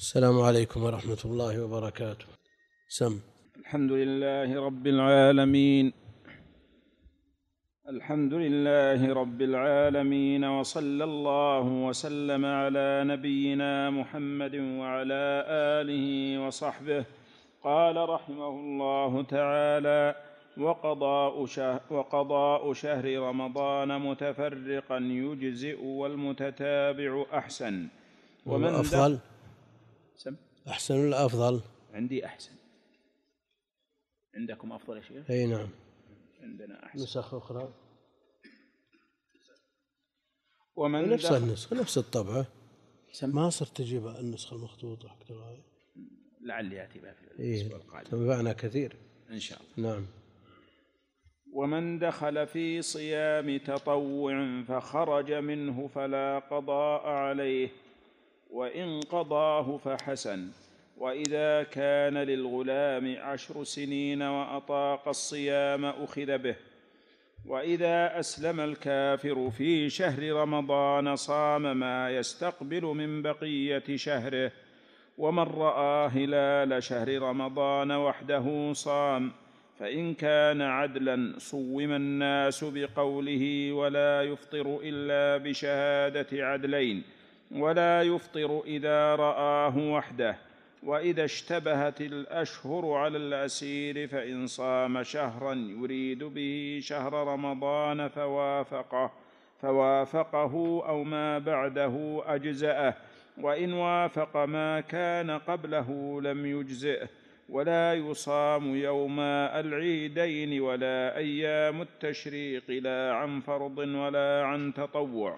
السلام عليكم ورحمة الله وبركاته. سم. الحمد لله رب العالمين. الحمد لله رب العالمين وصلى الله وسلم على نبينا محمد وعلى آله وصحبه. قال رحمه الله تعالى وقضاء شهر, وقضاء شهر رمضان متفرقا يجزئ والمتتابع أحسن. ومن أفضل. سم أحسن ولا أفضل عندي أحسن. عندكم أفضل يا شيخ؟ أي نعم. عندنا أحسن. نسخ أخرى. ومن نفس دخل النسخة نفس الطبعة. سم ما صرت تجيب النسخة المخطوطة حق لعلي يأتي بها في إيه. الأسبوع القادم. تنفعنا كثير. إن شاء الله. نعم. ومن دخل في صيام تطوع فخرج منه فلا قضاء عليه. وإن قضاه فحسن. وإذا كان للغلام عشر سنين وأطاق الصيام أخذ به. وإذا أسلم الكافر في شهر رمضان صام ما يستقبل من بقية شهره. ومن راى هلال شهر رمضان وحده صام. فإن كان عدلا صوم الناس بقوله ولا يفطر إلا بشهادة عدلين. ولا يفطر إذا رآه وحده وإذا اشتبهت الأشهر على الأسير فإن صام شهرا يريد به شهر رمضان فوافقه فوافقه أو ما بعده أجزأه وإن وافق ما كان قبله لم يجزئه ولا يصام يوم العيدين ولا أيام التشريق لا عن فرض ولا عن تطوع.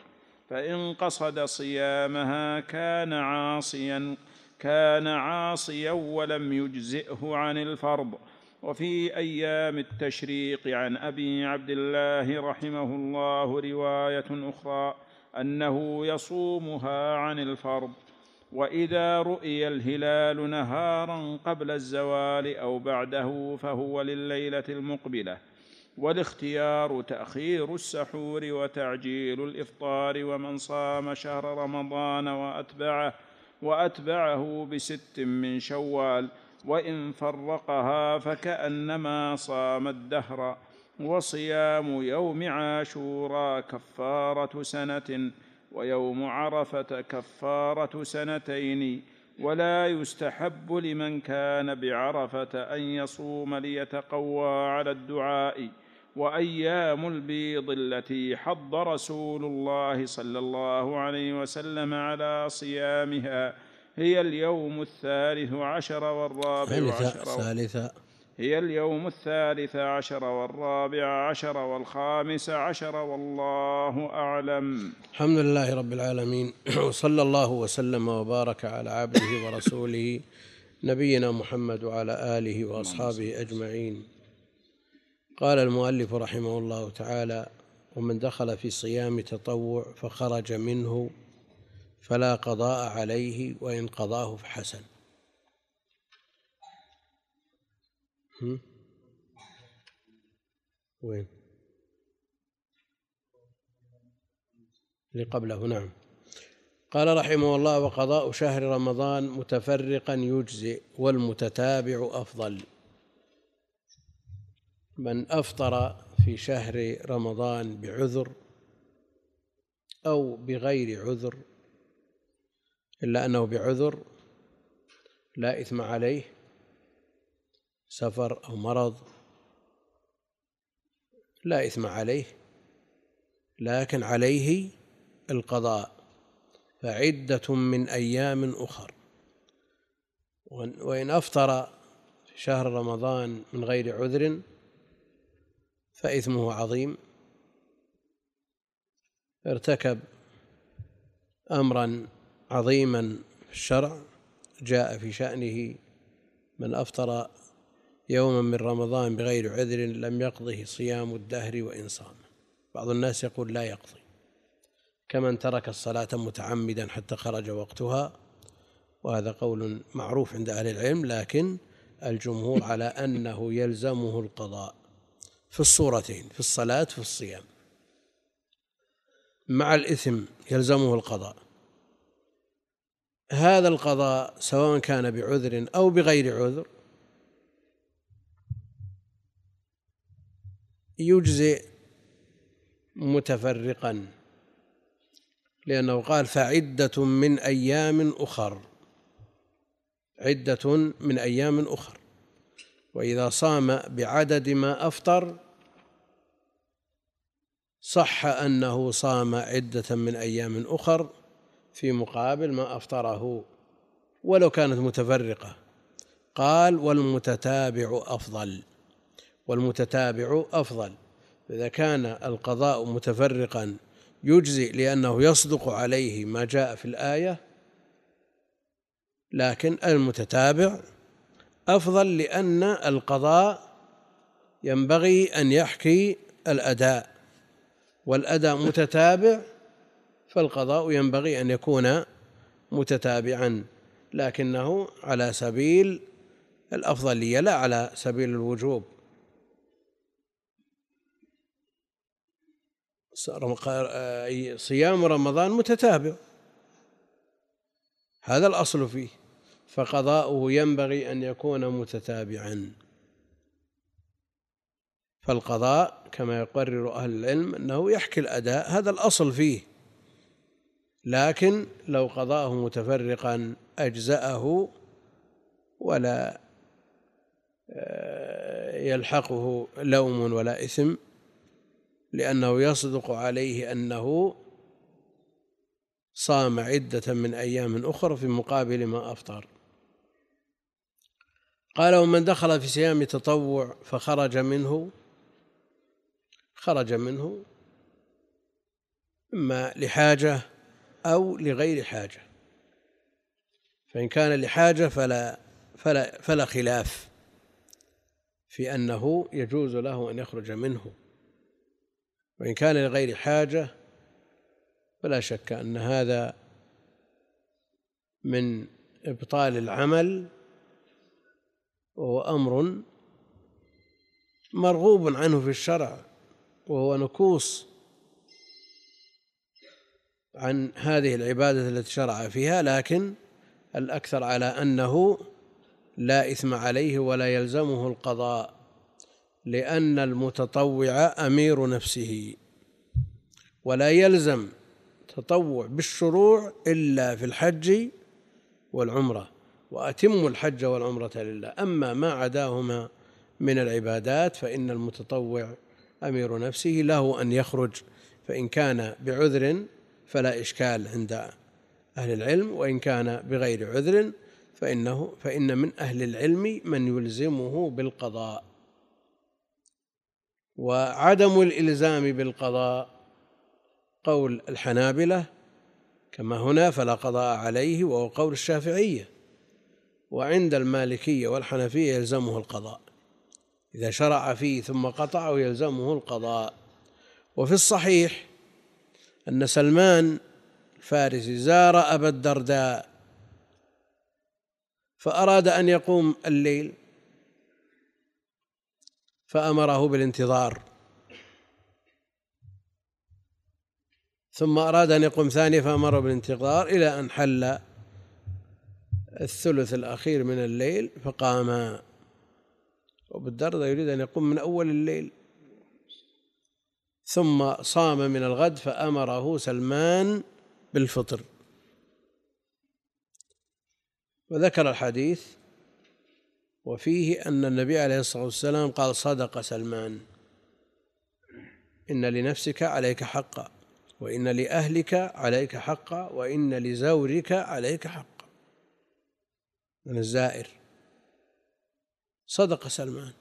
فإن قصد صيامها كان عاصيا كان عاصيا ولم يجزئه عن الفرض. وفي أيام التشريق عن أبي عبد الله رحمه الله رواية أخرى أنه يصومها عن الفرض. وإذا رؤي الهلال نهارا قبل الزوال أو بعده فهو لليلة المقبلة. والاختيار تأخير السحور وتعجيل الإفطار ومن صام شهر رمضان وأتبعه وأتبعه بست من شوال وإن فرقها فكأنما صام الدهر وصيام يوم عاشوراء كفارة سنة ويوم عرفة كفارة سنتين ولا يستحب لمن كان بعرفة أن يصوم ليتقوى على الدعاء. وأيام البيض التي حض رسول الله صلى الله عليه وسلم على صيامها هي اليوم الثالث عشر والرابع عشر ثالثة. هي اليوم الثالث عشر والرابع عشر والخامس عشر والله أعلم. الحمد لله رب العالمين. وصلى الله وسلم وبارك على عبده ورسوله نبينا محمد وعلى آله وأصحابه أجمعين. قال المؤلف رحمه الله تعالى ومن دخل في صيام تطوع فخرج منه فلا قضاء عليه وإن قضاه فحسن؟ وين؟ اللي قبله نعم. قال رحمه الله وقضاء شهر رمضان متفرقا يجزئ والمتتابع أفضل. من أفطر في شهر رمضان بعذر أو بغير عذر إلا أنه بعذر لا إثم عليه سفر أو مرض لا إثم عليه لكن عليه القضاء. فعدة من أيام أخر. وإن أفطر في شهر رمضان من غير عذر فإثمه عظيم. ارتكب أمرا عظيما في الشرع جاء في شأنه من أفطر يوما من رمضان بغير عذر لم يقضه صيام الدهر وإن صام بعض الناس يقول لا يقضي. كمن ترك الصلاة متعمدا حتى خرج وقتها وهذا قول معروف عند أهل العلم لكن الجمهور على أنه يلزمه القضاء. في الصورتين في الصلاة في الصيام. مع الإثم يلزمه القضاء. هذا القضاء سواء كان بعذر أو بغير عذر يجزئ متفرقا لأنه قال فعدة من أيام أخر. عدة من أيام أخر. وإذا صام بعدد ما أفطر صح أنه صام عدة من أيام أخر في مقابل ما أفطره ولو كانت متفرقة. قال والمتتابع أفضل. والمتتابع أفضل. إذا كان القضاء متفرقا يجزي لأنه يصدق عليه ما جاء في الآية. لكن المتتابع أفضل لأن القضاء ينبغي أن يحكي الأداء. والأداء متتابع فالقضاء ينبغي أن يكون متتابعا لكنه على سبيل الأفضلية لا على سبيل الوجوب. صيام رمضان متتابع. هذا الأصل فيه. فقضاؤه ينبغي أن يكون متتابعا. فالقضاء كما يقرر أهل العلم أنه يحكي الأداء هذا الأصل فيه. لكن لو قضاءه متفرقا أجزأه ولا آه، يلحقه لوم ولا إثم لأنه يصدق عليه أنه صام عدة من أيام أخرى في مقابل ما أفطر. قال ومن دخل في صيام تطوع فخرج منه خرج منه إما لحاجة أو لغير حاجة. فإن كان لحاجة فلا فلا فلا خلاف في أنه يجوز له أن يخرج منه. وإن كان لغير حاجة فلا شك أن هذا من إبطال العمل وهو أمر مرغوب عنه في الشرع. وهو نكوص عن هذه العبادة التي شرع فيها لكن الأكثر على أنه لا إثم عليه ولا يلزمه القضاء لأن المتطوع أمير نفسه ولا يلزم تطوع بالشروع إلا في الحج والعمرة وأتموا الحج والعمرة لله. أما ما عداهما من العبادات فإن المتطوع أمير نفسه له أن يخرج فإن كان بعذر فلا إشكال عند أهل العلم وإن كان بغير عذر فإنه فإن من أهل العلم من يلزمه بالقضاء. وعدم الإلزام بالقضاء قول الحنابلة كما هنا فلا قضاء عليه وهو قول الشافعية. وعند المالكية والحنفية يلزمه القضاء. إذا شرع فيه ثم قطعه يلزمه القضاء. وفي الصحيح أن سلمان الفارسي زار أبا الدرداء فأراد أن يقوم الليل فأمره بالانتظار. ثم أراد أن يقوم ثانية فأمره بالانتظار إلى أن حل الثلث الأخير من الليل فقام وبالدردة يريد أن يقوم من أول الليل. ثم صام من الغد فأمره سلمان بالفطر. وذكر الحديث وفيه أن النبي عليه الصلاة والسلام قال صدق سلمان. إن لنفسك عليك حقا وإن لأهلك عليك حقا وإن لزورك عليك حقا من الزائر. صدق سلمان.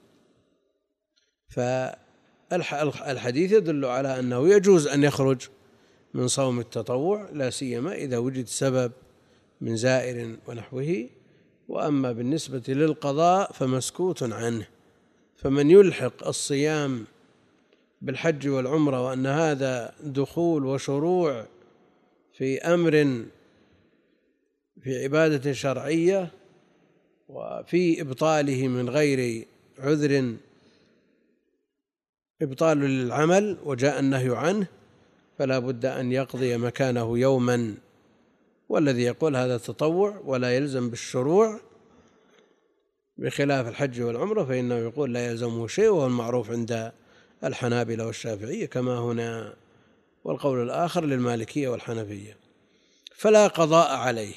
فالحديث يدل على أنه يجوز أن يخرج من صوم التطوع لا سيما إذا وجد سبب من زائر ونحوه. وأما بالنسبة للقضاء فمسكوت عنه. فمن يلحق الصيام بالحج والعمرة وأن هذا دخول وشروع في أمر في عبادة شرعية وفي إبطاله من غير عذر إبطال للعمل وجاء النهي عنه فلا بد أن يقضي مكانه يوما. والذي يقول هذا تطوع ولا يلزم بالشروع بخلاف الحج والعمرة فإنه يقول لا يلزمه شيء وهو المعروف عند الحنابلة والشافعية كما هنا. والقول الآخر للمالكية والحنفية فلا قضاء عليه.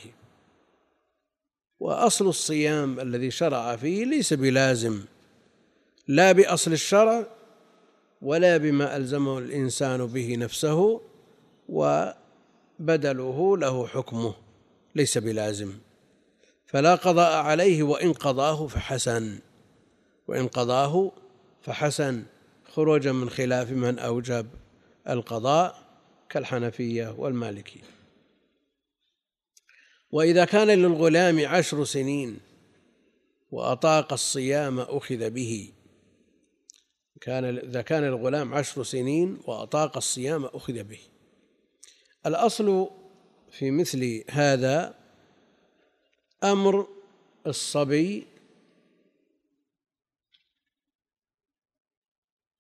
وأصل الصيام الذي شرع فيه ليس بلازم لا بأصل الشرع ولا بما ألزمه الإنسان به نفسه وبدله له حكمه ليس بلازم. فلا قضاء عليه وإن قضاه فحسن وإن قضاه فحسن. خروجا من خلاف من أوجب القضاء كالحنفية والمالكية. وإذا كان للغلام عشر سنين وأطاق الصيام أخذ به. كان إذا كان الغلام عشر سنين وأطاق الصيام أخذ به. الأصل في مثل هذا أمر الصبي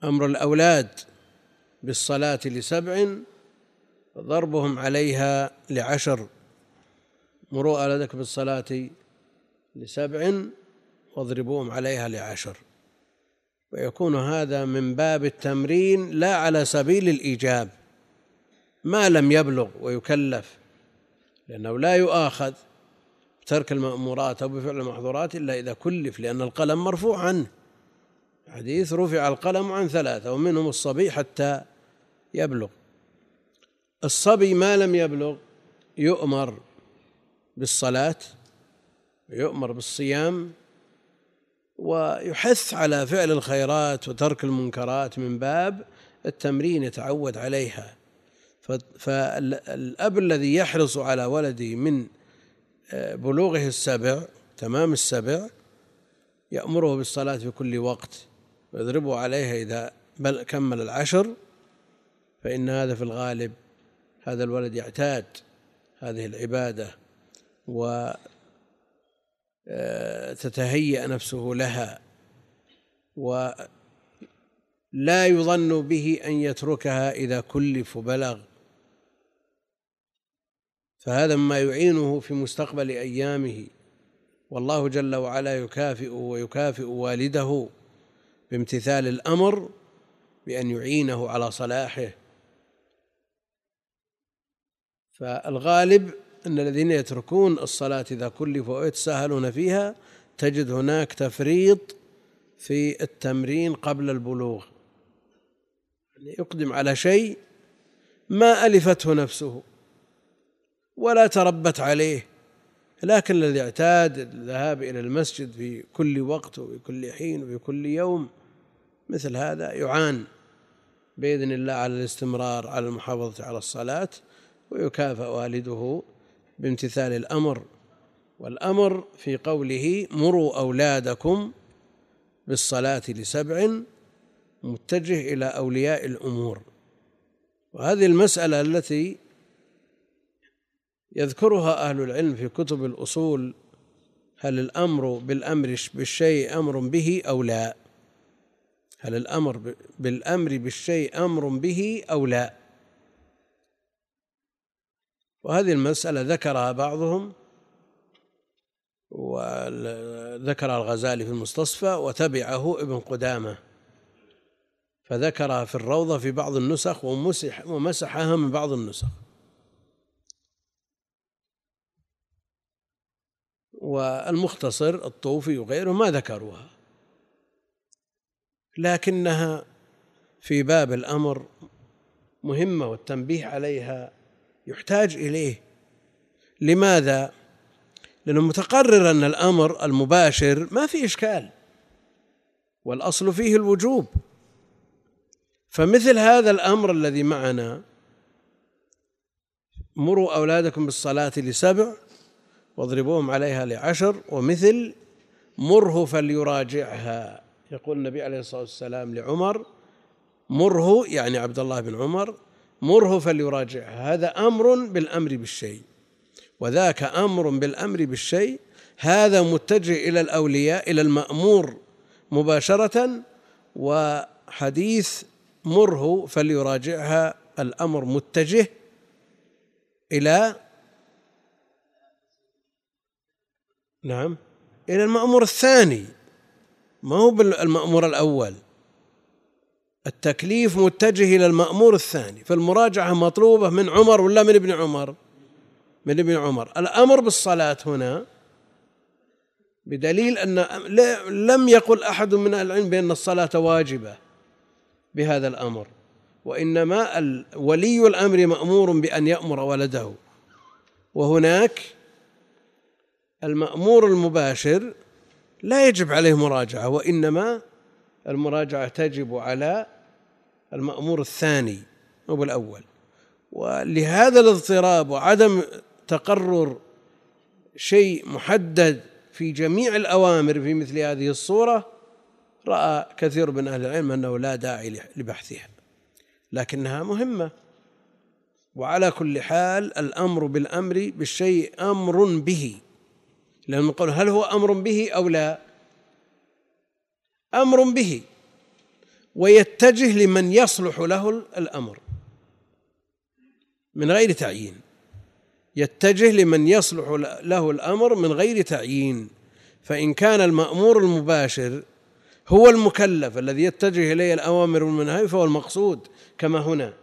أمر الأولاد بالصلاة لسبع ضربهم عليها لعشر. مروا أولادك بالصلاة لسبع واضربوهم عليها لعشر. ويكون هذا من باب التمرين لا على سبيل الإيجاب. ما لم يبلغ ويكلف لأنه لا يؤاخذ بترك المأمورات أو بفعل المحظورات إلا إذا كلف لأن القلم مرفوع عنه. حديث رفع القلم عن ثلاثة ومنهم الصبي حتى يبلغ. الصبي ما لم يبلغ يؤمر بالصلاة ويؤمر بالصيام ويحث على فعل الخيرات وترك المنكرات من باب التمرين يتعود عليها. فالأب الذي يحرص على ولده من آه، بلوغه السبع تمام السبع يأمره بالصلاة في كل وقت ويضربه عليها إذا بل كمل العشر فإن هذا في الغالب هذا الولد يعتاد هذه العبادة. و آه، نفسه لها ولا يظن به أن يتركها إذا كلف وبلغ فهذا مما يعينه في مستقبل أيامه. والله جل وعلا يكافئ ويكافئ والده بامتثال الأمر بأن يعينه على صلاحه. فالغالب أن الذين يتركون الصلاة إذا كلفوا ويتساهلون فيها تجد هناك تفريط في التمرين قبل البلوغ. يعني يقدم على شيء ما ألفته نفسه ولا تربت عليه لكن الذي اعتاد الذهاب إلى المسجد في كل وقت وفي كل حين وفي كل يوم مثل هذا يعان بإذن الله على الاستمرار على المحافظة على الصلاة ويكافأ والده بامتثال الأمر والأمر في قوله مروا أولادكم بالصلاة لسبع متجه إلى أولياء الأمور. وهذه المسألة التي يذكرها أهل العلم في كتب الأصول هل الأمر بالأمر بالشيء أمر به أو لا؟ هل الأمر بالأمر بالشيء أمر به أو لا؟ وهذه المسألة ذكرها بعضهم وذكر الغزالي في المستصفى وتبعه ابن قدامة فذكرها في الروضة في بعض النسخ ومسح ومسحها من بعض النسخ. والمختصر الطوفي وغيره ما ذكروها. لكنها في باب الأمر مهمة والتنبيه عليها يحتاج إليه. لماذا؟ لأنه متقرر أن الأمر المباشر ما في إشكال والأصل فيه الوجوب. فمثل هذا الأمر الذي معنا مروا أولادكم بالصلاة لسبع واضربوهم عليها لعشر ومثل مره فليراجعها. يقول النبي عليه الصلاة والسلام لعمر مره يعني عبد الله بن عمر مره فليراجعها هذا أمر بالأمر بالشيء. وذاك أمر بالأمر بالشيء هذا متجه إلى الأولياء إلى المأمور مباشرة وحديث مره فليراجعها الأمر متجه إلى نعم إلى المأمور الثاني. ما هو بالمأمور الأول؟ التكليف متجه إلى المأمور الثاني فالمراجعة مطلوبة من عمر ولا من ابن عمر؟ من ابن عمر. الأمر بالصلاة هنا بدليل أن لم يقل أحد من العلم بأن الصلاة واجبة بهذا الأمر وإنما ولي الأمر مأمور بأن يأمر ولده. وهناك المأمور المباشر لا يجب عليه مراجعة وإنما المراجعة تجب على المأمور الثاني مو بالأول. ولهذا الاضطراب وعدم تقرر شيء محدد في جميع الأوامر في مثل هذه الصورة رأى كثير من أهل العلم أنه لا داعي لبحثها. لكنها مهمة. وعلى كل حال الأمر بالأمر بالشيء أمر به. لأن نقول هل هو أمر به أو لا؟ أمر به. ويتجه لمن يصلح له الأمر. من غير تعيين. يتجه لمن يصلح له الأمر من غير تعيين. فإن كان المأمور المباشر هو المكلف الذي يتجه إليه الأوامر والمناهي فهو المقصود كما هنا.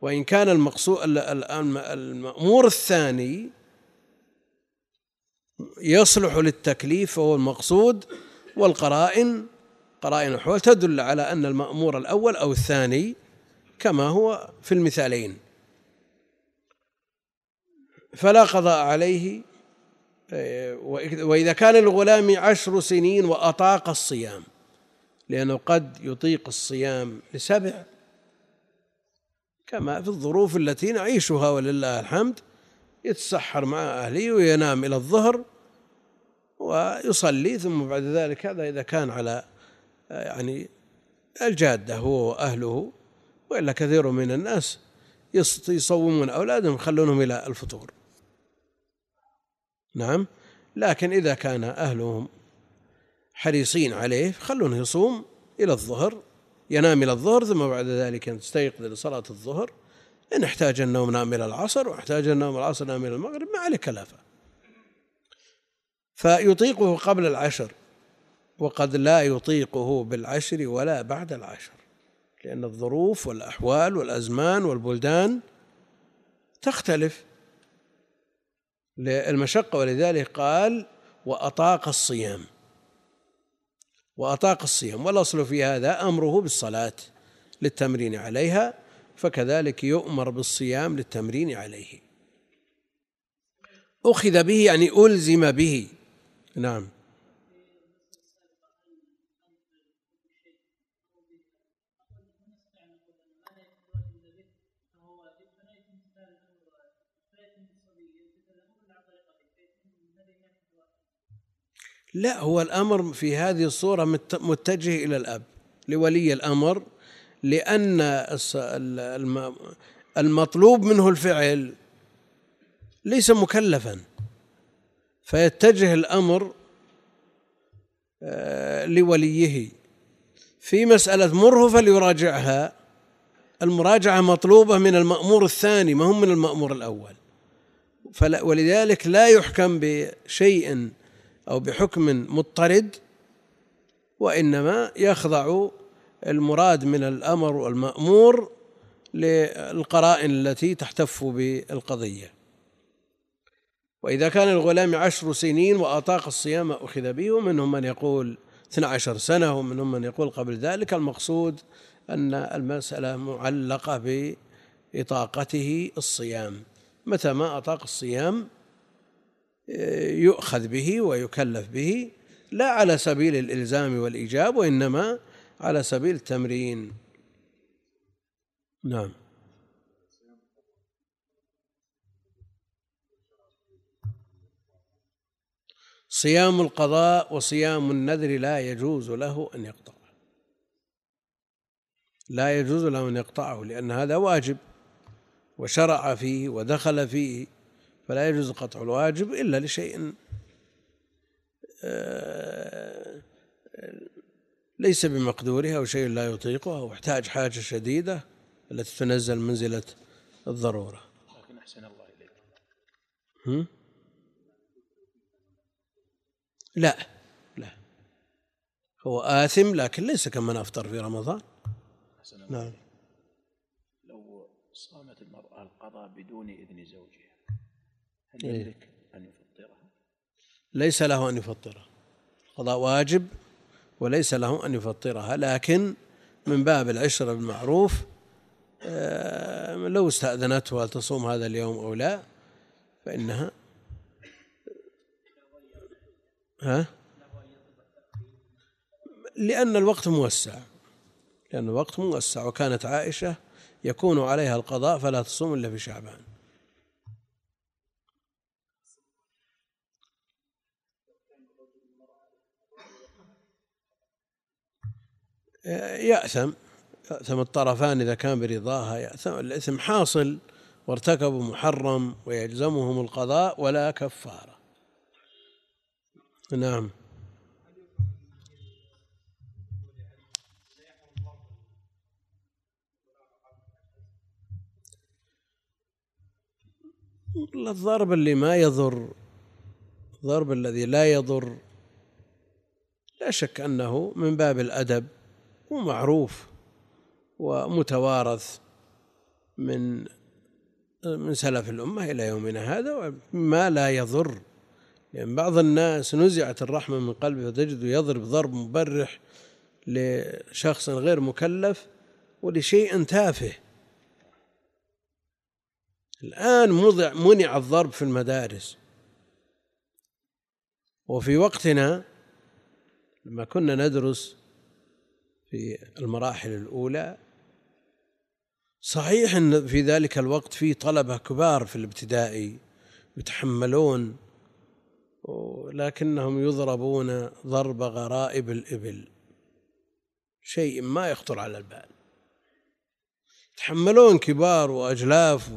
وإن كان المقصود المأمور الثاني يصلح للتكليف فهو المقصود والقرائن قرائن الحول تدل على أن المأمور الأول أو الثاني كما هو في المثالين. فلا قضاء عليه وإذا كان الغلام عشر سنين وأطاق الصيام لأنه قد يطيق الصيام لسبع كما في الظروف التي نعيشها ولله الحمد يتسحر مع أهله وينام إلى الظهر ويصلي ثم بعد ذلك هذا إذا كان على يعني الجادة هو وأهله وإلا كثير من الناس يصومون أولادهم يخلونهم إلى الفطور. نعم لكن إذا كان أهلهم حريصين عليه خلونه يصوم إلى الظهر ينام إلى الظهر ثم بعد ذلك يستيقظ لصلاة الظهر. إن احتاج النوم نام إلى العصر واحتاج النوم العصر نام إلى المغرب ما عليه كلافة. فيطيقه قبل العشر. وقد لا يطيقه بالعشر ولا بعد العشر لأن الظروف والأحوال والأزمان والبلدان تختلف. للمشقة ولذلك قال وأطاق الصيام. وأطاق الصيام والأصل في هذا أمره بالصلاة للتمرين عليها فكذلك يؤمر بالصيام للتمرين عليه. أخذ به يعني ألزم به. نعم. لا هو الأمر في هذه الصورة متجه إلى الأب لولي الأمر لأن المطلوب منه الفعل ليس مكلفا. فيتجه الأمر آه، لوليه. في مسألة مره فليراجعها المراجعة مطلوبة من المأمور الثاني ما هم من المأمور الأول. ولذلك لا يحكم بشيء أو بحكم مضطرد وإنما يخضع المراد من الأمر والمأمور للقرائن التي تحتف بالقضية. وإذا كان الغلام عشر سنين وأطاق الصيام أخذ به ومنهم من يقول 12 سنة ومنهم من يقول قبل ذلك المقصود أن المسألة معلقة بإطاقته الصيام. متى ما أطاق الصيام يؤخذ به ويكلف به لا على سبيل الإلزام والإيجاب وإنما على سبيل التمرين. نعم. صيام القضاء وصيام النذر لا يجوز له أن يقطعه لا يجوز له أن يقطعه لأن هذا واجب وشرع فيه ودخل فيه. فلا يجوز قطع الواجب إلا لشيء آه، ليس بمقدوره أو شيء لا يطيقه أو احتاج حاجة شديدة التي تنزل منزلة الضرورة. لكن أحسن الله إليك. لا لا. هو آثم لكن ليس كمن أفطر في رمضان. نعم. لو صامت المرأة القضاء بدون إذن زوجها هل إيه. يملك أن يفطرها؟ ليس له أن يفطرها قضاء واجب وليس له أن يفطرها لكن من باب العشرة بالمعروف آه، لو استأذنته هل تصوم هذا اليوم أو لا فإنها ها لأن الوقت موسع لأن الوقت موسع وكانت عائشة يكون عليها القضاء فلا تصوم إلا في شعبان يأثم يأثم الطرفان إذا كان برضاها يأثم الإثم حاصل وارتكبوا محرم ويلزمهم القضاء ولا كفارة. نعم. الضرب اللي ما يضر الضرب الذي لا يضر لا شك أنه من باب الأدب ومعروف ومتوارث من من سلف الأمة إلى يومنا هذا ما لا يضر. لأن يعني بعض الناس نزعت الرحمة من قلبه فتجد يضرب ضرب مبرح لشخص غير مكلف ولشيء تافه. الآن مضع منع الضرب في المدارس. وفي وقتنا لما كنا ندرس في المراحل الأولى. صحيح أن في ذلك الوقت في طلبة كبار في الابتدائي يتحملون لكنهم يضربون ضرب غرائب الإبل. شيء ما يخطر على البال. يتحملون كبار وأجلاف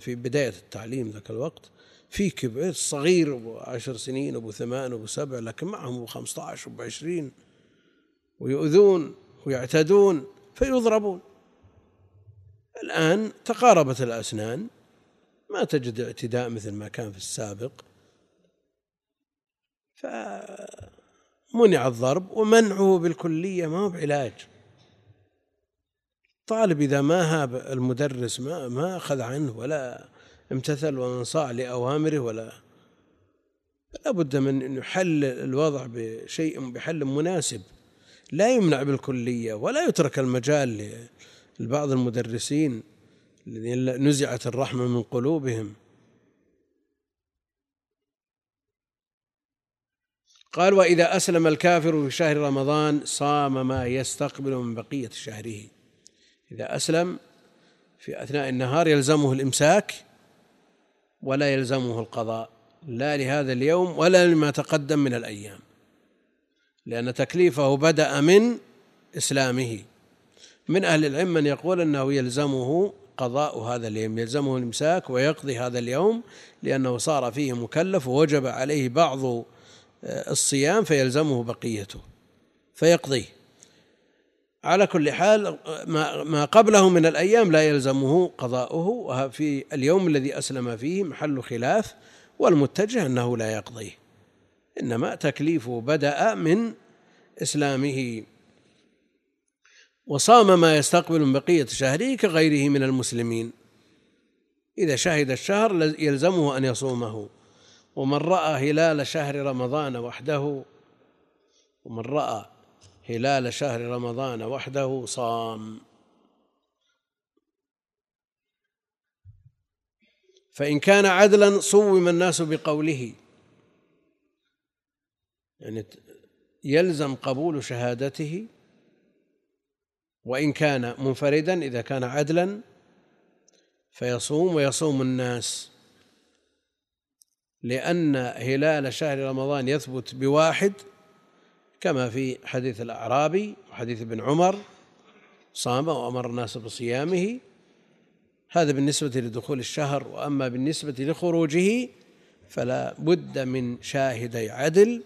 في بداية التعليم ذاك الوقت. في كبير صغير أبو عشر سنين أبو ثمان أبو سبع لكن معهم أبو خمسة عشر أبو عشرين ويؤذون. ويعتدون فيضربون. الآن تقاربت الأسنان. ما تجد اعتداء مثل ما كان في السابق. فمنع الضرب ومنعه بالكلية ما هو بعلاج. الطالب إذا ما هاب المدرس ما ما أخذ عنه ولا امتثل وانصاع لأوامره ولا لا بد من أن يحل الوضع بشيء بحل مناسب. لا يمنع بالكلية ولا يترك المجال لبعض المدرسين الذين نزعت الرحمة من قلوبهم. قال وإذا أسلم الكافر في شهر رمضان صام ما يستقبل من بقية شهره. إذا أسلم في أثناء النهار يلزمه الإمساك ولا يلزمه القضاء. لا لهذا اليوم ولا لما تقدم من الأيام. لأن تكليفه بدأ من إسلامه. من أهل العلم من يقول أنه يلزمه قضاء هذا اليوم يلزمه الإمساك ويقضي هذا اليوم لأنه صار فيه مكلف ووجب عليه بعض آه، الصيام فيلزمه بقيته فيقضيه. على كل حال ما قبله من الأيام لا يلزمه قضاؤه وفي اليوم الذي أسلم فيه محل خلاف والمتجه أنه لا يقضيه. إنما تكليفه بدأ من إسلامه. وصام ما يستقبل من بقية شهره كغيره من المسلمين. إذا شهد الشهر يلزمه أن يصومه. ومن رأى هلال شهر رمضان وحده ومن رأى هلال شهر رمضان وحده صام. فإن كان عدلا صوم الناس بقوله. يعني يلزم قبول شهادته وإن كان منفردا إذا كان عدلا فيصوم ويصوم الناس. لأن هلال شهر رمضان يثبت بواحد كما في حديث الأعرابي وحديث ابن عمر صام وأمر الناس بصيامه. هذا بالنسبة لدخول الشهر وأما بالنسبة لخروجه فلا بد من شاهدي عدل.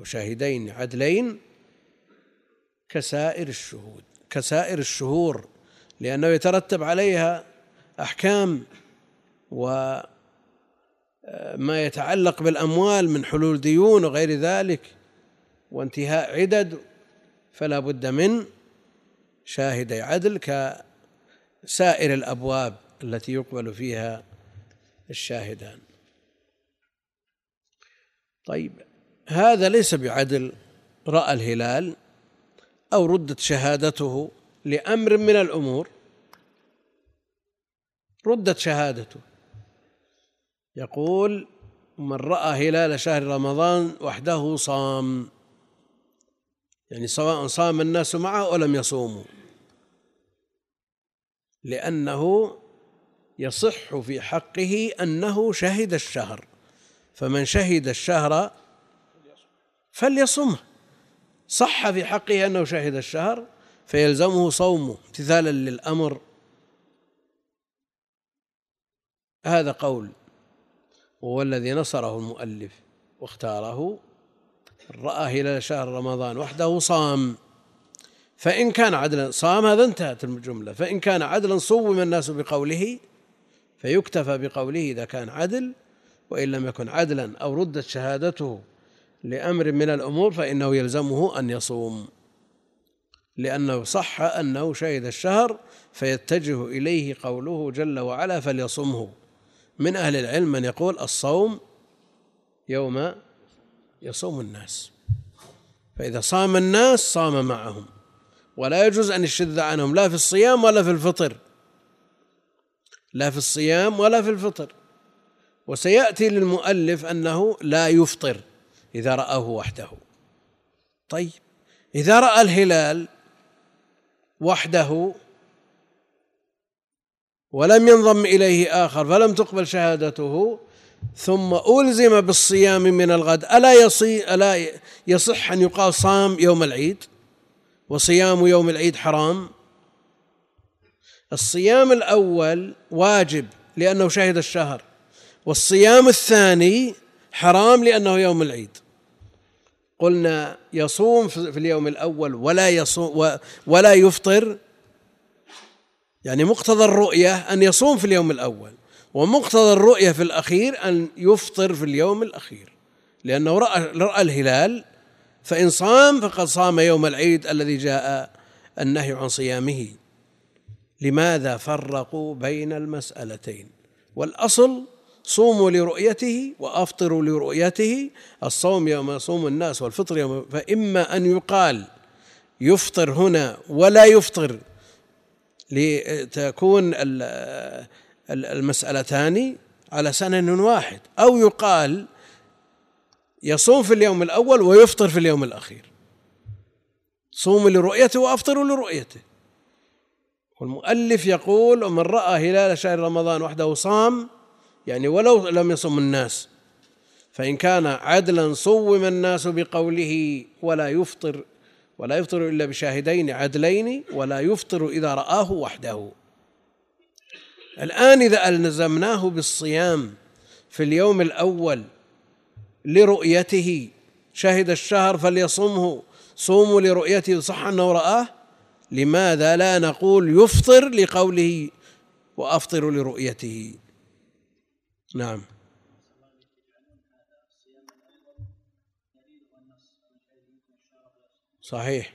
أو شاهدين عدلين كسائر الشهود كسائر الشهور لأنه يترتب عليها أحكام وما يتعلق بالأموال من حلول ديون وغير ذلك وانتهاء عدد فلا بد من شاهدي عدل كسائر الأبواب التي يقبل فيها الشاهدان. طيب هذا ليس بعدل رأى الهلال أو ردت شهادته لأمر من الأمور. ردت شهادته. يقول من رأى هلال شهر رمضان وحده صام. يعني سواء صام الناس معه أو لم يصوموا. لأنه يصح في حقه أنه شهد الشهر. فمن شهد الشهر فليصمه. صح في حقه أنه شهد الشهر فيلزمه صومه امتثالا للأمر. هذا قول. وهو الذي نصره المؤلف واختاره رأى هلال شهر رمضان وحده صام. فإن كان عدلا صام هذا انتهت الجملة. فإن كان عدلا صوم الناس بقوله فيكتفى بقوله إذا كان عدل وإن لم يكن عدلا أو ردت شهادته. لأمر من الأمور فإنه يلزمه أن يصوم. لأنه صح أنه شهد الشهر فيتجه إليه قوله جل وعلا فليصمه. من أهل العلم من يقول الصوم يوم يصوم الناس. فإذا صام الناس صام معهم. ولا يجوز أن يشذ عنهم لا في الصيام ولا في الفطر. لا في الصيام ولا في الفطر. وسيأتي للمؤلف أنه لا يفطر. إذا رآه وحده. طيب إذا رأى الهلال وحده ولم ينضم إليه آخر فلم تقبل شهادته ثم ألزم بالصيام من الغد ألا يصي ألا يصح أن يقال صام يوم العيد؟ وصيام يوم العيد حرام؟ الصيام الأول واجب لأنه شهد الشهر والصيام الثاني حرام لأنه يوم العيد. قلنا يصوم في اليوم الأول ولا يصوم ولا يفطر. يعني مقتضى الرؤية أن يصوم في اليوم الأول ومقتضى الرؤية في الأخير أن يفطر في اليوم الأخير. لأنه رأى, رأى الهلال فإن صام فقد صام يوم العيد الذي جاء النهي عن صيامه. لماذا فرقوا بين المسألتين؟ والأصل صوموا لرؤيته وأفطروا لرؤيته. الصوم يوم يصوم الناس والفطر يوم فإما أن يقال يفطر هنا ولا يفطر لتكون المسألتان على سنن واحد. أو يقال يصوم في اليوم الأول ويفطر في اليوم الأخير. صوموا لرؤيته وأفطروا لرؤيته. والمؤلف يقول ومن رأى هلال شهر رمضان وحده صام يعني ولو لم يصم الناس فإن كان عدلا صوم الناس بقوله ولا يفطر ولا يفطر إلا بشاهدين عدلين ولا يفطر إذا رآه وحده. الآن إذا ألزمناه بالصيام في اليوم الأول لرؤيته شهد الشهر فليصمه. صوموا لرؤيته صح أنه رآه؟ لماذا لا نقول يفطر لقوله وأفطر لرؤيته؟ نعم. صحيح.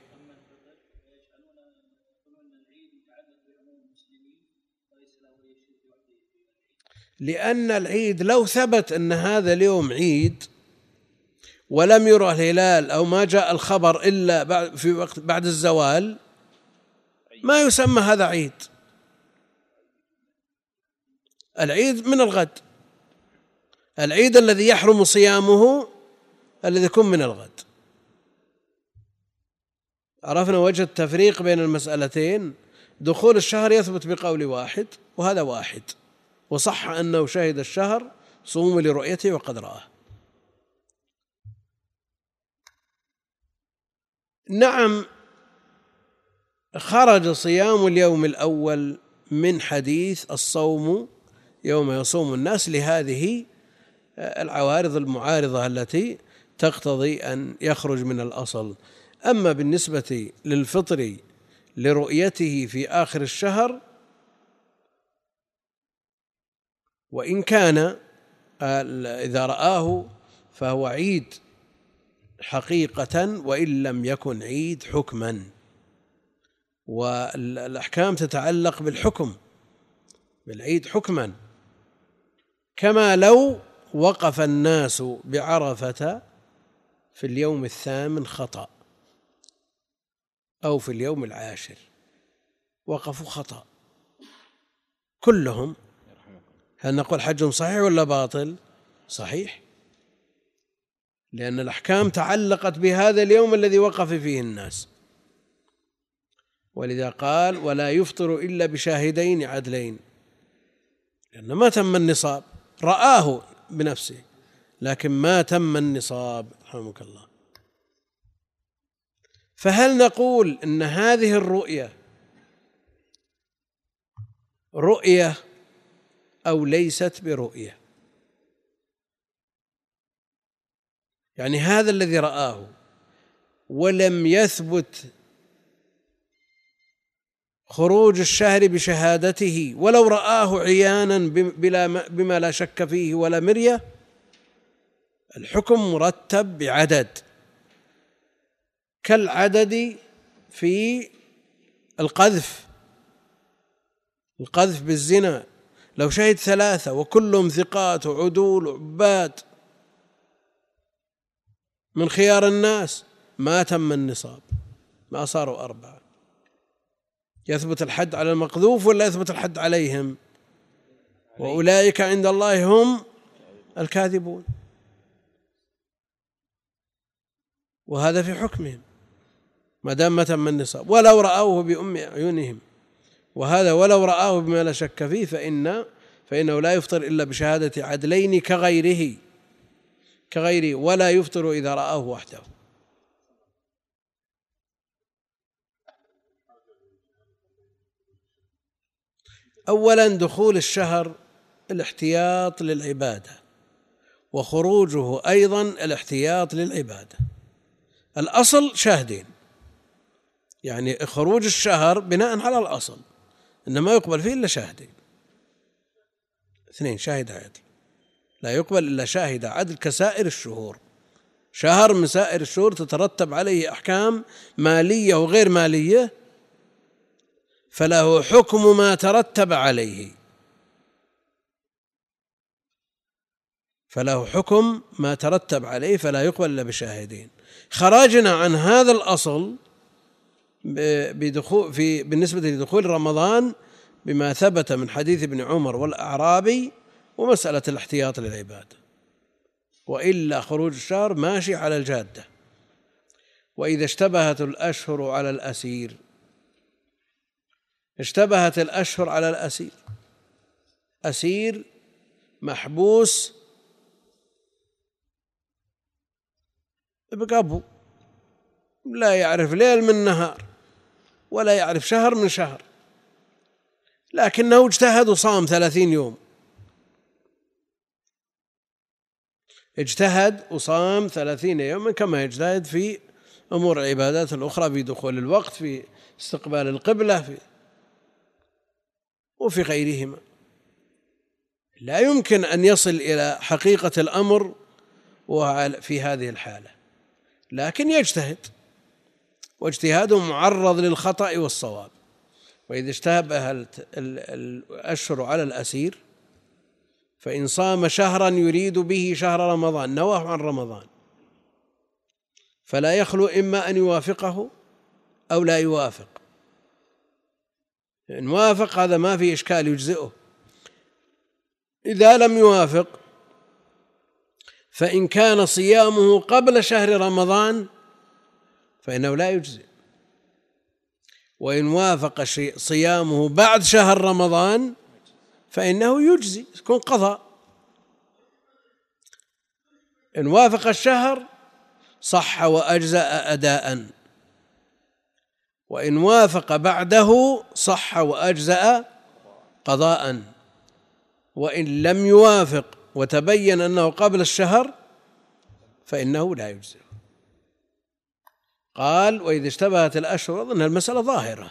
لأن العيد لو ثبت أن هذا اليوم عيد ولم يرى الهلال أو ما جاء الخبر إلا بعد في وقت بعد الزوال ما يسمى هذا عيد. العيد من الغد. العيد الذي يحرم صيامه الذي يكون من الغد. عرفنا وجه التفريق بين المسألتين. دخول الشهر يثبت بقول واحد وهذا واحد. وصح أنه شهد الشهر صوم لرؤيته وقد رآه. نعم خرج صيام اليوم الأول من حديث الصوم يوم يصوم الناس لهذه العوارض المعارضة التي تقتضي أن يخرج من الأصل. أما بالنسبة للفطر لرؤيته في آخر الشهر وإن كان إذا رآه فهو عيد حقيقة وإن لم يكن عيد حكما. والأحكام تتعلق بالحكم بالعيد حكما. كما لو وقف الناس بعرفة في اليوم الثامن خطأ أو في اليوم العاشر وقفوا خطأ. كلهم هل نقول حجهم صحيح ولا باطل؟ صحيح. لأن الأحكام تعلقت بهذا اليوم الذي وقف فيه الناس. ولذا قال ولا يفطر إلا بشاهدين عدلين. لأن ما تم النصاب رآه بنفسه. لكن ما تم النصاب رحمك الله. فهل نقول إن هذه الرؤية رؤية أو ليست برؤية؟ يعني هذا الذي رآه ولم يثبت خروج الشهر بشهادته ولو رآه عيانا بلا بما لا شك فيه ولا مرية الحكم مرتب بعدد. كالعدد في القذف. القذف بالزنا. لو شهد ثلاثة وكلهم ثقات وعدول وعباد. من خيار الناس ما تم النصاب. ما صاروا أربعة. يثبت الحد على المقذوف ولا يثبت الحد عليهم؟ وأولئك عند الله هم الكاذبون. وهذا في حكمهم. ما دام ما تم النصاب ولو رأوه بأم أعينهم وهذا ولو رآه بما لا شك فيه فإن فإنه لا يفطر إلا بشهادة عدلين كغيره. كغيره. ولا يفطر إذا رآه وحده. أولا دخول الشهر الاحتياط للعبادة وخروجه أيضا الاحتياط للعبادة. الأصل شاهدين. يعني خروج الشهر بناء على الأصل إنما يقبل فيه إلا شاهدين. اثنين شاهد عدل. لا يقبل إلا شاهد عدل كسائر الشهور. شهر من سائر الشهور تترتب عليه أحكام مالية وغير مالية فله حكم ما ترتب عليه. فله حكم ما ترتب عليه فلا يقبل إلا بشاهدين. خرجنا عن هذا الأصل بدخول في بالنسبة لدخول رمضان بما ثبت من حديث ابن عمر والأعرابي ومسألة الاحتياط للعباد. وإلا خروج الشهر ماشي على الجادة. وإذا اشتبهت الأشهر على الأسير. اشتبهت الأشهر على الأسير. أسير محبوس بقبو لا يعرف ليل من نهار ولا يعرف شهر من شهر. لكنه اجتهد وصام ثلاثين يوم. اجتهد وصام ثلاثين يوما كما يجتهد في أمور العبادات الأخرى في دخول الوقت في استقبال القبلة في وفي غيرهما. لا يمكن أن يصل إلى حقيقة الأمر في هذه الحالة. لكن يجتهد. واجتهاده معرض للخطأ والصواب. وإذا اشتبه الأشهر على الأسير فإن صام شهرا يريد به شهر رمضان نواه عن رمضان. فلا يخلو إما أن يوافقه أو لا يوافق. إن وافق هذا ما في إشكال يجزئه. إذا لم يوافق فإن كان صيامه قبل شهر رمضان فإنه لا يجزئ. وإن وافق صيامه بعد شهر رمضان فإنه يجزي يكون قضاء. إن وافق الشهر صح وأجزأ أداءً. وإن وافق بعده صح وأجزأ قضاء. وإن لم يوافق وتبين أنه قبل الشهر فإنه لا يجزئ. قال وإذا اشتبهت الأشهر أظن المسألة ظاهرة.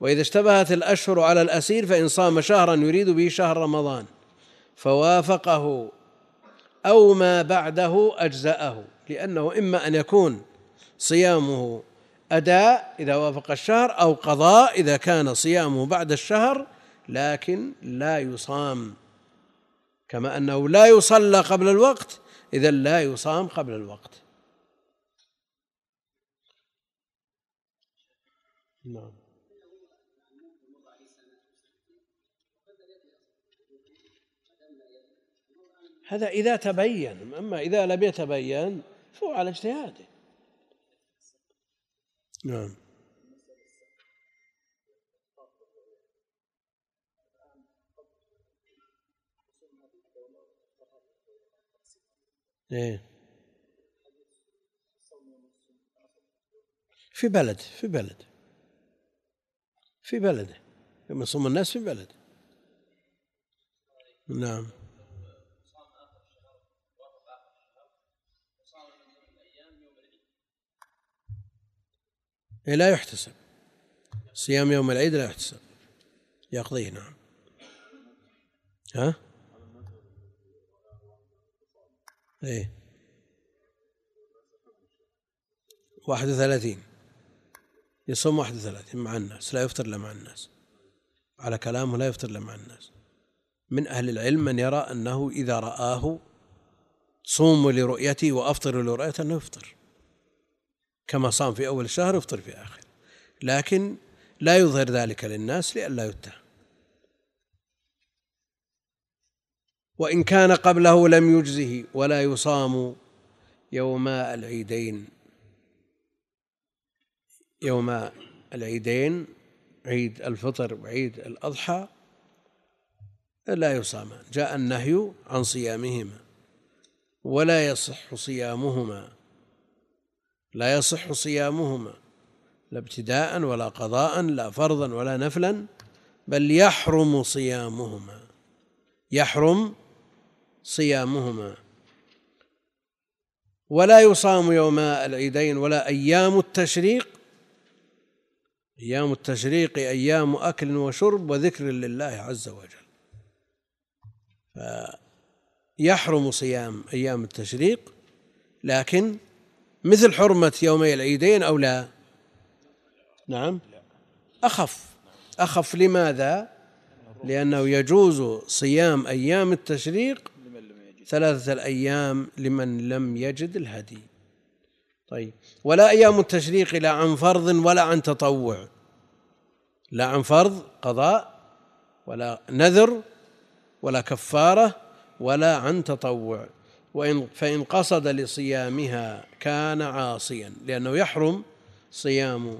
وإذا اشتبهت الأشهر على الأسير فإن صام شهرا يريد به شهر رمضان. فوافقه أو ما بعده أجزأه لأنه إما أن يكون صيامه أداء إذا وافق الشهر أو قضاء إذا كان صيامه بعد الشهر لكن لا يصام. كما أنه لا يصلى قبل الوقت إذا لا يصام قبل الوقت. نعم. هذا إذا تبين أما إذا لم يتبين فهو على اجتهاده. نعم. إيه. في بلد في بلد. في يوم يصوم الناس في بلد. نعم. لا يحتسب. صيام يوم العيد لا يحتسب. يقضيه نعم. ها؟ إيه. واحد وثلاثين. يصوم واحد وثلاثين مع الناس لا يفطر إلا مع الناس. على كلامه لا يفطر إلا مع الناس. من أهل العلم من يرى أنه إذا رآه صوموا لرؤيته وأفطروا لرؤيته أنه يفطر. كما صام في أول الشهر يفطر في آخر. لكن لا يظهر ذلك للناس لئلا يتهم وإن كان قبله لم يجزه ولا يصام يوم العيدين. يوم العيدين عيد الفطر وعيد الأضحى لا يصامان جاء النهي عن صيامهما ولا يصح صيامهما. لا يصح صيامهما لا ابتداء ولا قضاء لا فرضا ولا نفلا بل يحرم صيامهما يحرم صيامهما. ولا يصام يوم العيدين ولا أيام التشريق. أيام التشريق أيام أكل وشرب وذكر لله عز وجل. فيحرم صيام أيام التشريق لكن مثل حرمة يومي العيدين أو لا؟ نعم. أخف. أخف لماذا؟ لأنه يجوز صيام أيام التشريق ثلاثة الأيام لمن لم يجد الهدي. طيب. ولا أيام التشريق لا عن فرض ولا عن تطوع. لا عن فرض قضاء ولا نذر ولا كفارة ولا عن تطوع. وإن فإن قصد لصيامها كان عاصيا لأنه يحرم صيام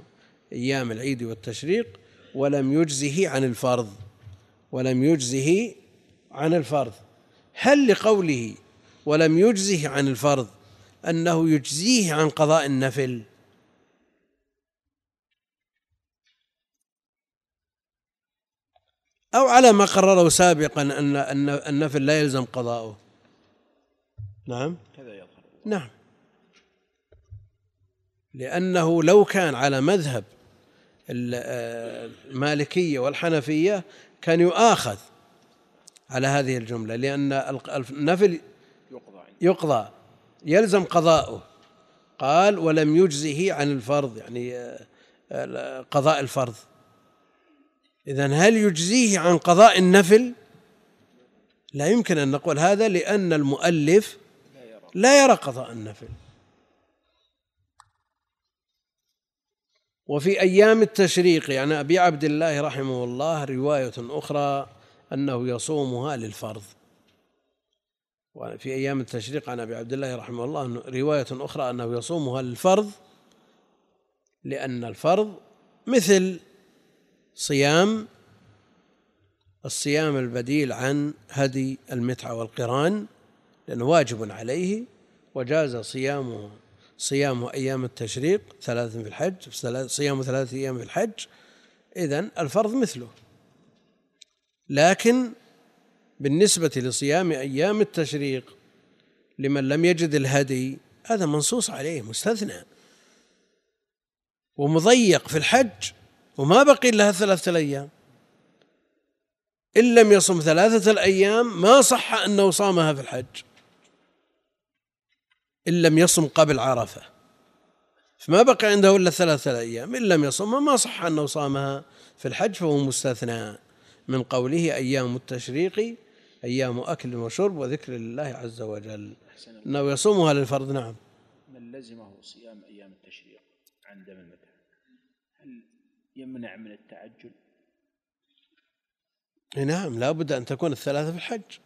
أيام العيد والتشريق ولم يجزه عن الفرض ولم يجزه عن الفرض. هل لقوله ولم يجزه عن الفرض أنه يجزيه عن قضاء النفل؟ أو على ما قرره سابقا أن النفل لا يلزم قضاؤه. نعم. كذا يظهر. نعم. لأنه لو كان على مذهب المالكية والحنفية كان يؤاخذ على هذه الجملة لأن النفل يقضى يلزم قضاؤه. قال ولم يجزه عن الفرض. يعني آه، قضاء الفرض. إذا هل يجزيه عن قضاء النفل؟ لا يمكن أن نقول هذا لأن المؤلف لا يرى قضاء النفل. وفي أيام التشريق يعني أبي عبد الله رحمه الله رواية أخرى أنه يصومها للفرض. وفي أيام التشريق عن أبي عبد الله رحمه الله رواية أخرى أنه يصومها للفرض لأن الفرض مثل صيام الصيام البديل عن هدي المتعة والقران. لأنه واجب عليه وجاز صيامه صيام أيام التشريق ثلاث في الحج صيام ثلاثة أيام في الحج إذن الفرض مثله. لكن بالنسبة لصيام أيام التشريق لمن لم يجد الهدي هذا منصوص عليه مستثنى. ومضيق في الحج وما بقي لها ثلاثة الأيام. إن لم يصم ثلاثة الأيام ما صح أنه صامها في الحج. إن لم يصم قبل عرفة. فما بقي عنده إلا ثلاثة أيام. إن لم يصم ما صح أنه صامها في الحج فهو مستثنى. من قوله أيام التشريق أيام أكل وشرب وذكر الله عز وجل. أنه يصومها للفرض نعم. من لزمه صيام أيام التشريق عند من المذهب هل يمنع من التعجل؟ نعم لا بد أن تكون الثلاثة في الحج.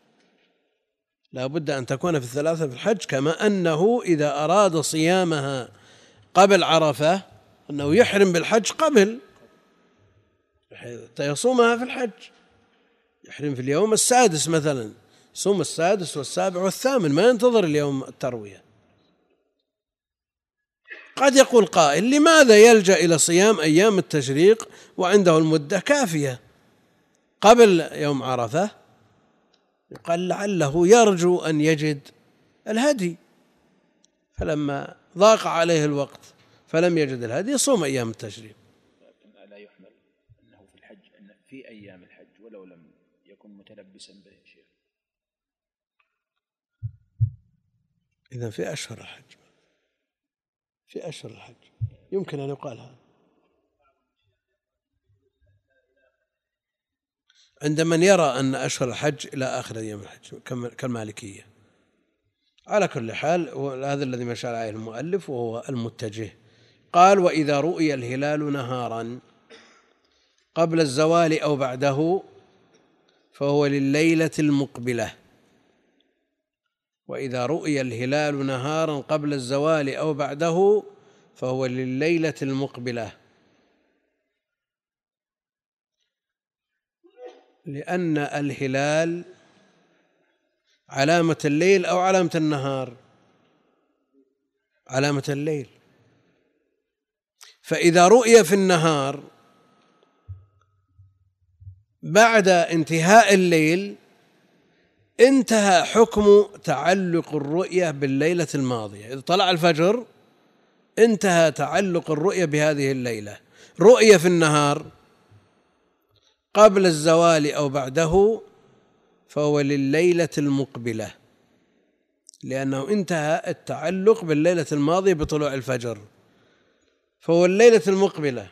لا بد أن تكون في الثلاثة في الحج كما أنه إذا أراد صيامها قبل عرفة أنه يحرم بالحج قبل حتى يصومها في الحج. يحرم في اليوم السادس مثلا يصوم السادس والسابع والثامن ما ينتظر اليوم التروية. قد يقول قائل لماذا يلجأ إلى صيام أيام التشريق وعنده المدة كافية قبل يوم عرفة؟ قال لعله يرجو أن يجد الهدي. فلما ضاق عليه الوقت فلم يجد الهدي صوم أيام التشريق. لا يحمل أنه في الحج أن في أيام الحج ولو لم يكن متلبسا به شيء إذا في أشهر الحج. في أشهر الحج. يمكن أن يقال هذا. عند من يرى أن أشهر الحج إلى آخر أيام الحج كالمالكية. على كل حال هذا الذي مشى عليه المؤلف وهو المتجه. قال وإذا رؤي الهلال نهارا قبل الزوال أو بعده فهو لليلة المقبلة. وإذا رؤي الهلال نهارا قبل الزوال أو بعده فهو لليلة المقبلة. لأن الهلال علامة الليل أو علامة النهار. علامة الليل. فإذا رؤي في النهار بعد انتهاء الليل انتهى حكم تعلق الرؤية بالليلة الماضية. إذا طلع الفجر انتهى تعلق الرؤية بهذه الليلة. رؤية في النهار قبل الزوال أو بعده فهو لليلة المقبلة. لأنه انتهى التعلق بالليلة الماضية بطلوع الفجر. فهو الليلة المقبلة.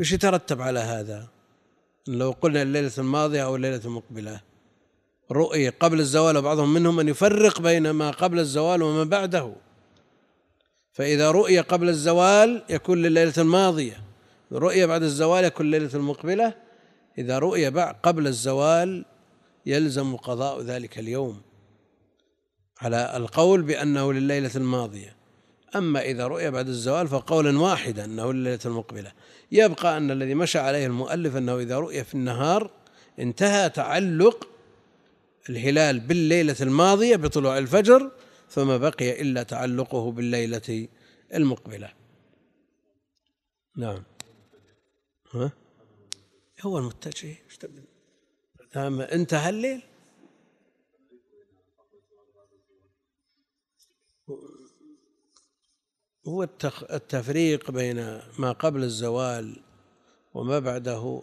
إيش يترتب على هذا؟ لو قلنا الليلة الماضية أو الليلة المقبلة. رؤي قبل الزوال وبعضهم منهم أن يفرق بين ما قبل الزوال وما بعده. فإذا رؤي قبل الزوال يكون لليلة الماضية. رؤية بعد الزوال يكون الليلة المقبلة. إذا رؤي قبل الزوال يلزم قضاء ذلك اليوم على القول بأنه لليلة الماضية. أما إذا رؤي بعد الزوال فقولا واحدا أنه لليلة المقبلة. يبقى أن الذي مشى عليه المؤلف أنه إذا رؤي في النهار انتهى تعلق الهلال بالليلة الماضية بطلوع الفجر فما بقي إلا تعلقه بالليلة المقبلة. نعم. ها؟ هو المتجه. دام انتهى الليل هو التفريق بين ما قبل الزوال وما بعده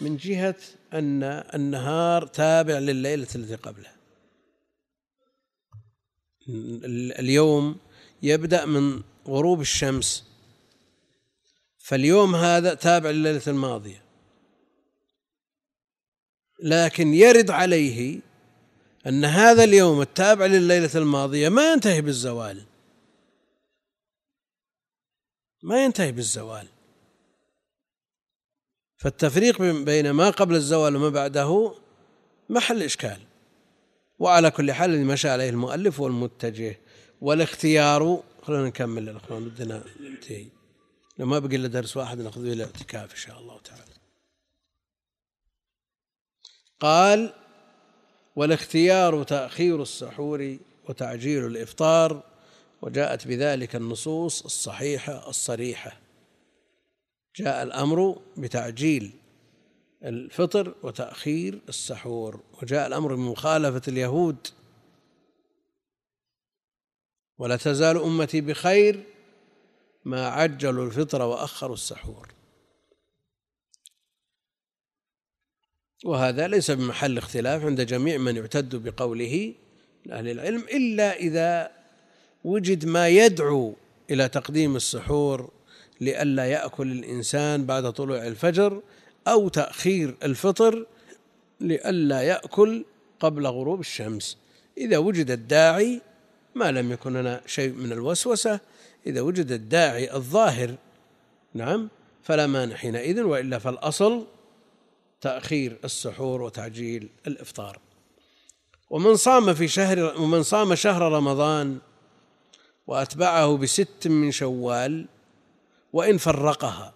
من جهة أن النهار تابع لليلة التي قبله اليوم يبدأ من غروب الشمس فاليوم هذا تابع لليلة الماضية. لكن يرد عليه أن هذا اليوم التابع لليلة الماضية ما ينتهي بالزوال. ما ينتهي بالزوال. فالتفريق بين ما قبل الزوال وما بعده محل إشكال. وعلى كل حال اللي مشى عليه المؤلف والمتجه والاختيار. خلونا نكمل الأخوان بدنا ننتهي. لو ما بقي إلا درس واحد ناخذ إلى الاعتكاف إن شاء الله تعالى. قال والاختيار تأخير السحور وتعجيل الإفطار وجاءت بذلك النصوص الصحيحة الصريحة. جاء الأمر بتعجيل الفطر وتأخير السحور وجاء الأمر بمخالفة اليهود. ولا تزال أمتي بخير ما عجلوا الفطر وأخروا السحور. وهذا ليس بمحل اختلاف عند جميع من يعتد بقوله من أهل العلم إلا إذا وجد ما يدعو إلى تقديم السحور لئلا يأكل الإنسان بعد طلوع الفجر أو تأخير الفطر لئلا يأكل قبل غروب الشمس. إذا وجد الداعي ما لم يكن لنا شيء من الوسوسة إذا وجد الداعي الظاهر نعم فلا مانع حينئذ وإلا فالأصل تأخير السحور وتعجيل الإفطار. ومن صام في شهر ومن صام شهر رمضان وأتبعه بست من شوال وإن فرقها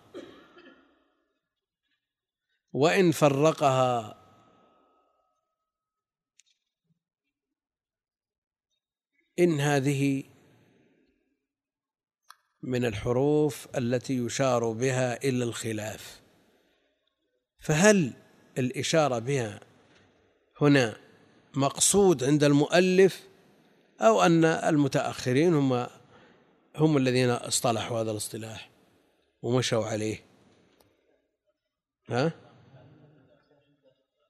وإن فرقها إن هذه من الحروف التي يشار بها إلى الخلاف. فهل الإشارة بها هنا مقصود عند المؤلف أو أن المتأخرين هم هم الذين اصطلحوا هذا الاصطلاح ومشوا عليه؟ ها؟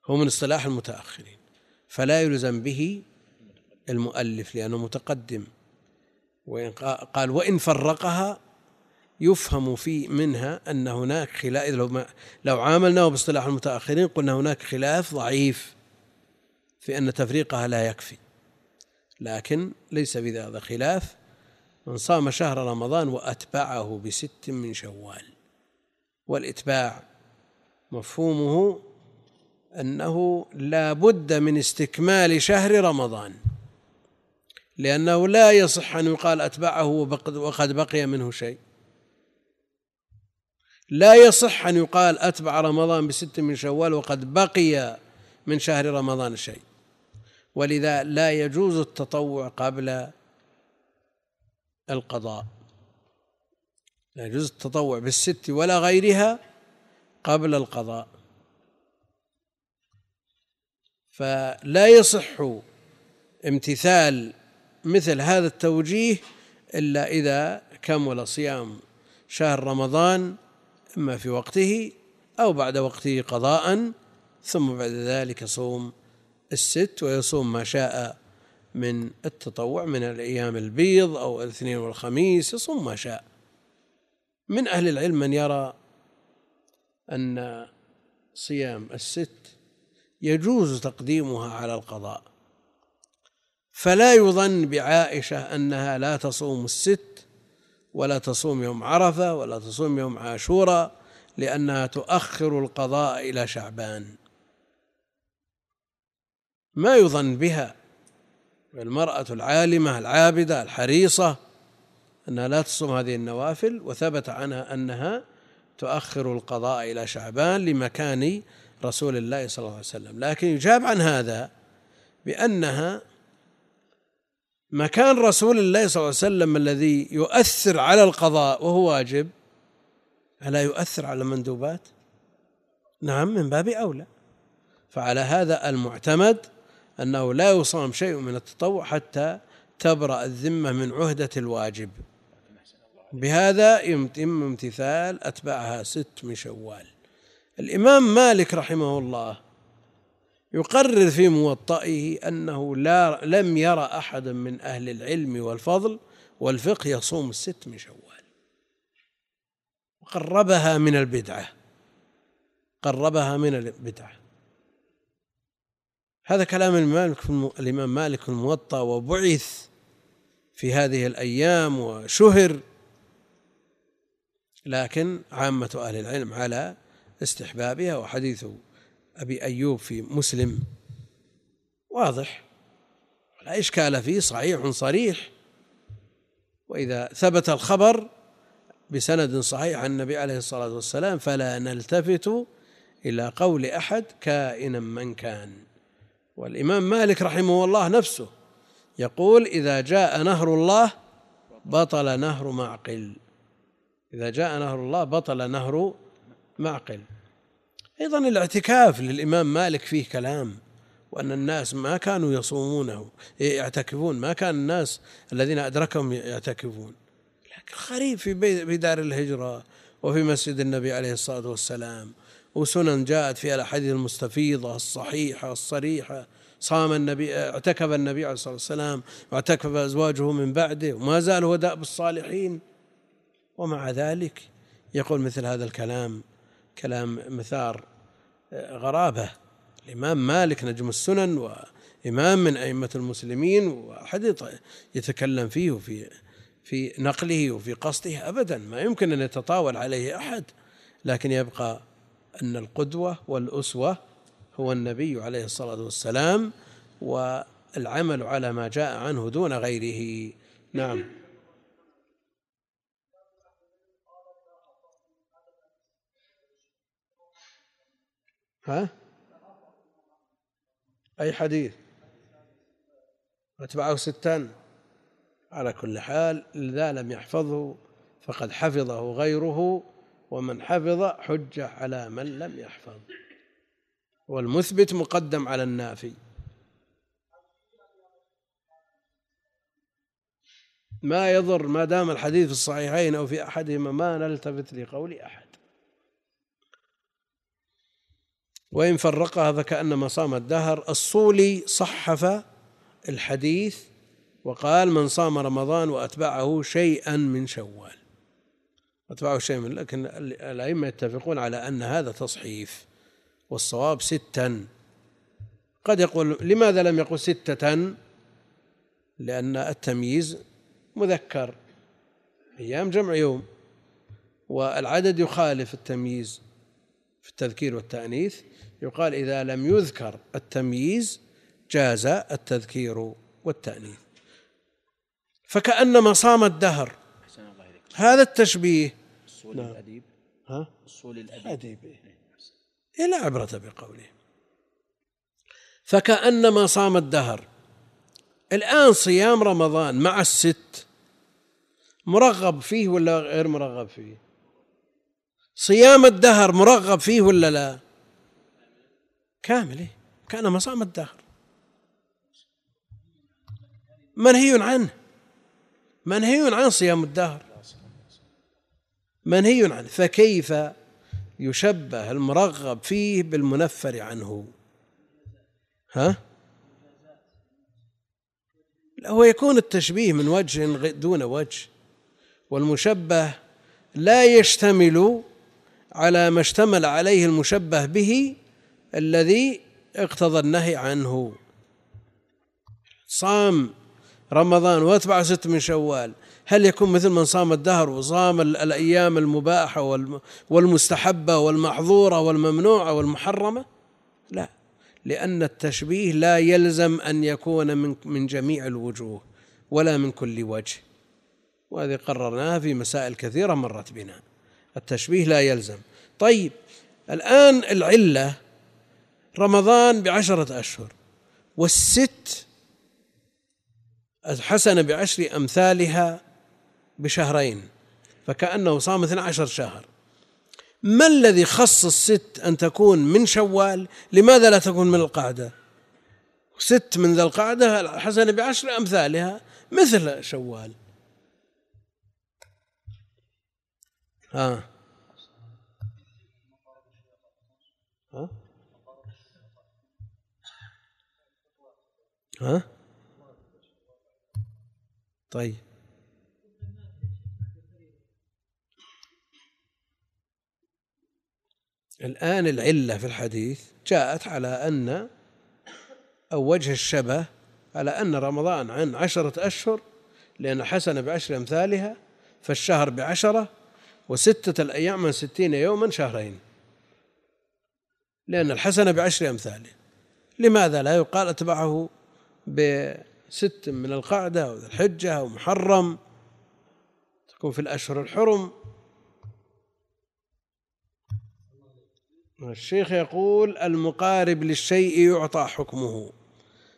هو من اصطلاح المتأخرين. فلا يلزم به المؤلف لأنه متقدم. وإن قال وإن فرقها يفهم في منها أن هناك خلاف لو, ما لو عاملناه باصطلاح المتأخرين قلنا هناك خلاف ضعيف في أن تفريقها لا يكفي. لكن ليس بهذا خلاف. من صام شهر رمضان وأتبعه بست من شوال. والإتباع مفهومه أنه لا بد من استكمال شهر رمضان. لأنه لا يصح أن يقال أتبعه وقد بقي منه شيء. لا يصح أن يقال أتبع رمضان بست من شوال وقد بقي من شهر رمضان شيء. ولذا لا يجوز التطوع قبل القضاء. لا يجوز التطوع بالست ولا غيرها قبل القضاء. فلا يصح امتثال مثل هذا التوجيه إلا إذا كمل صيام شهر رمضان إما في وقته أو بعد وقته قضاء ثم بعد ذلك صوم الست ويصوم ما شاء من التطوع من الأيام البيض أو الاثنين والخميس يصوم ما شاء. من أهل العلم من يرى أن صيام الست يجوز تقديمها على القضاء. فلا يظن بعائشة أنها لا تصوم الست ولا تصوم يوم عرفة ولا تصوم يوم عاشوراء لأنها تؤخر القضاء إلى شعبان. ما يظن بها المرأة العالمة العابدة الحريصة أنها لا تصوم هذه النوافل وثبت عنها أنها تؤخر القضاء إلى شعبان لمكان رسول الله صلى الله عليه وسلم. لكن يجاب عن هذا بأنها مكان رسول الله صلى الله عليه وسلم الذي يؤثر على القضاء وهو واجب ألا يؤثر على المندوبات؟ نعم من باب أولى. فعلى هذا المعتمد أنه لا يصام شيء من التطوع حتى تبرأ الذمة من عهدة الواجب. بهذا يتم امتثال أتباعها ست من شوال. الإمام مالك رحمه الله يقرر في موطئه أنه لا لم يرى أحد من أهل العلم والفضل والفقه يصوم الست من شوال. وقربها من البدعة. قربها من البدعة. هذا كلام الإمام مالك في الموطأ وبعث في هذه الأيام وشهر. لكن عامة أهل العلم على استحبابها وحديث أبي أيوب في مسلم. واضح. لا إشكال فيه صحيح صريح. وإذا ثبت الخبر بسند صحيح عن النبي عليه الصلاة والسلام فلا نلتفت إلى قول أحد كائنا من كان. والإمام مالك رحمه الله نفسه يقول إذا جاء نهر الله بطل نهر معقل. إذا جاء نهر الله بطل نهر معقل. أيضا الاعتكاف للإمام مالك فيه كلام وأن الناس ما كانوا يصومونه يعتكفون ما كان الناس الذين أدركهم يعتكفون. لكن خريف في دار الهجرة وفي مسجد النبي عليه الصلاة والسلام وسنن جاءت في الأحاديث المستفيضة الصحيحة الصريحة. صام النبي اعتكف النبي عليه الصلاة والسلام واعتكف أزواجه من بعده وما زال هو دأب الصالحين ومع ذلك يقول مثل هذا الكلام كلام مثار غرابة. الإمام مالك نجم السنن وإمام من أئمة المسلمين وأحد يتكلم فيه في في نقله وفي قصده أبدا. ما يمكن أن يتطاول عليه أحد لكن يبقى أن القدوة والأسوة هو النبي عليه الصلاة والسلام والعمل على ما جاء عنه دون غيره. نعم. ها؟ أي حديث؟ أتبعه ستا. على كل حال إذا لم يحفظه فقد حفظه غيره ومن حفظ حجة على من لم يحفظ. والمثبت مقدم على النافي. ما يضر ما دام الحديث في الصحيحين أو في أحدهما ما نلتفت لقول أحد. وإن فرقها فكأنما صام الدهر. الصولي صحف الحديث وقال من صام رمضان وأتبعه شيئا من شوال. أتبعه شيئا من لكن الأئمة يتفقون على أن هذا تصحيف والصواب ستا. قد يقول لماذا لم يقل ستة؟ لأن التمييز مذكر. أيام جمع يوم. والعدد يخالف التمييز في التذكير والتأنيث. يقال إذا لم يذكر التمييز جاز التذكير والتأنيث. فكأنما صام الدهر. هذا التشبيه. الصول نعم. الأديب. ها؟ الصول الأديب. أديب. إيه لا عبرة بقوله. فكأنما صام الدهر. الآن صيام رمضان مع الست مرغب فيه ولا غير مرغب فيه؟ صيام الدهر مرغب فيه ولا لا؟ كامل إيه؟ كأنما صام الدهر منهي عنه. منهي عن صيام الدهر. منهي عنه. فكيف يشبه المرغب فيه بالمنفر عنه؟ ها؟ هو يكون التشبيه من وجه دون وجه. والمشبه لا يشتمل على ما اشتمل عليه المشبه به الذي اقتضى النهي عنه. صام رمضان واتبع ست من شوال. هل يكون مثل من صام الدهر وصام الأيام المباحة والمستحبة والمحظورة والممنوعة والمحرمة؟ لا لأن التشبيه لا يلزم أن يكون من من جميع الوجوه ولا من كل وجه. وهذه قررناها في مسائل كثيرة مرت بنا. التشبيه لا يلزم. طيب الآن العلة رمضان بعشرة أشهر والست الحسنة بعشر أمثالها بشهرين فكأنه صام 12 شهر. ما الذي خص الست أن تكون من شوال؟ لماذا لا تكون من القعدة؟ ست من ذا القعدة الحسنة بعشر أمثالها مثل شوال. ها ها ها؟ طيب. الآن العلة في الحديث جاءت على أن أو وجه الشبه على أن رمضان عن عشرة أشهر لأن حسنة بعشر أمثالها فالشهر بعشرة وستة الأيام من ستين يوما شهرين. لأن الحسنة بعشر أمثاله لماذا لا يقال أتبعه بست من القعدة أو ذي الحجة أو محرم تكون في الأشهر الحرم. الشيخ يقول المقارب للشيء يعطى حكمه.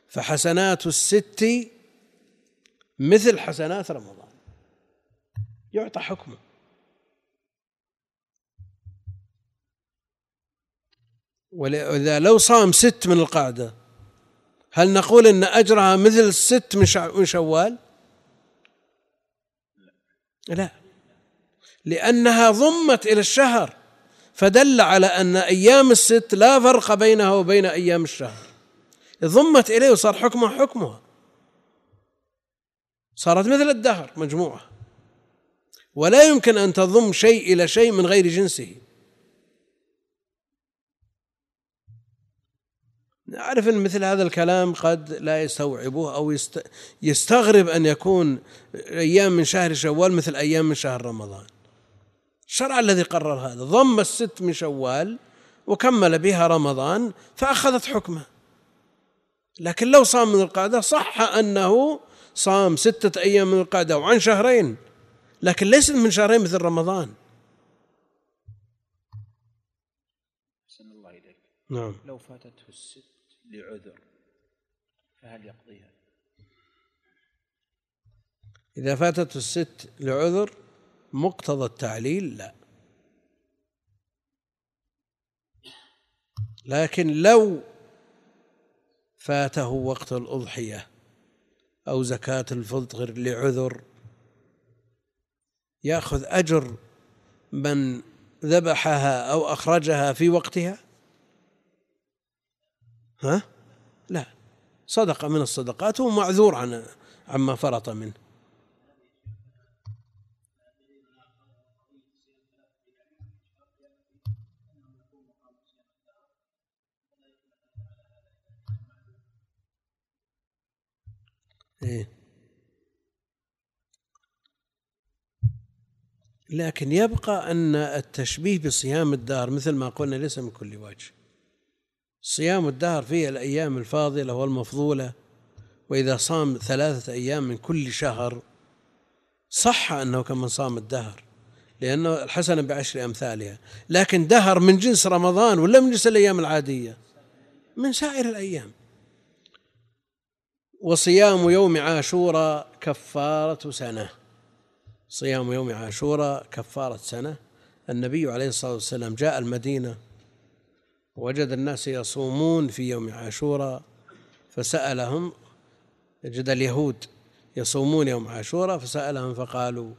فحسنات الست مثل حسنات رمضان. يعطى حكمه. وإذا لو صام ست من القعدة هل نقول إن أجرها مثل الست من شوال؟ لا. لأنها ضمت إلى الشهر فدل على أن أيام الست لا فرق بينها وبين أيام الشهر. ضمت إليه وصار حكمه حكمها. صارت مثل الدهر مجموعة. ولا يمكن أن تضم شيء إلى شيء من غير جنسه. نعرف أن مثل هذا الكلام قد لا يستوعبه أو يستغرب أن يكون أيام من شهر شوال مثل أيام من شهر رمضان. الشرع الذي قرر هذا ضم الست من شوال وكمل بها رمضان فأخذت حكمه. لكن لو صام من القعدة صح أنه صام ستة أيام من القعدة وعن شهرين لكن ليس من شهرين مثل رمضان. الله إليك. نعم. لو فاتته الست لعذر فهل يقضيها؟ إذا فاتته الست لعذر مقتضى التعليل لا. لكن لو فاته وقت الأضحية أو زكاة الفطر لعذر يأخذ أجر من ذبحها أو أخرجها في وقتها؟ ها؟ لا. صدقة من الصدقات هو معذور عن عما فرط منه. إيه؟ لكن يبقى أن التشبيه بصيام الدهر مثل ما قلنا ليس من كل وجه. صيام الدهر فيه الأيام الفاضلة والمفضولة وإذا صام ثلاثة أيام من كل شهر صح أنه كمن صام الدهر لأنه الحسنة بعشر أمثالها. لكن دهر من جنس رمضان ولا من جنس الأيام العادية؟ من سائر الأيام. وصيام يوم عاشوراء كفارة سنة. صيام يوم عاشوراء كفارة سنة. النبي عليه الصلاة والسلام جاء المدينة وجد الناس يصومون في يوم عاشوراء فسألهم وجد اليهود يصومون يوم عاشوراء فسألهم فقالوا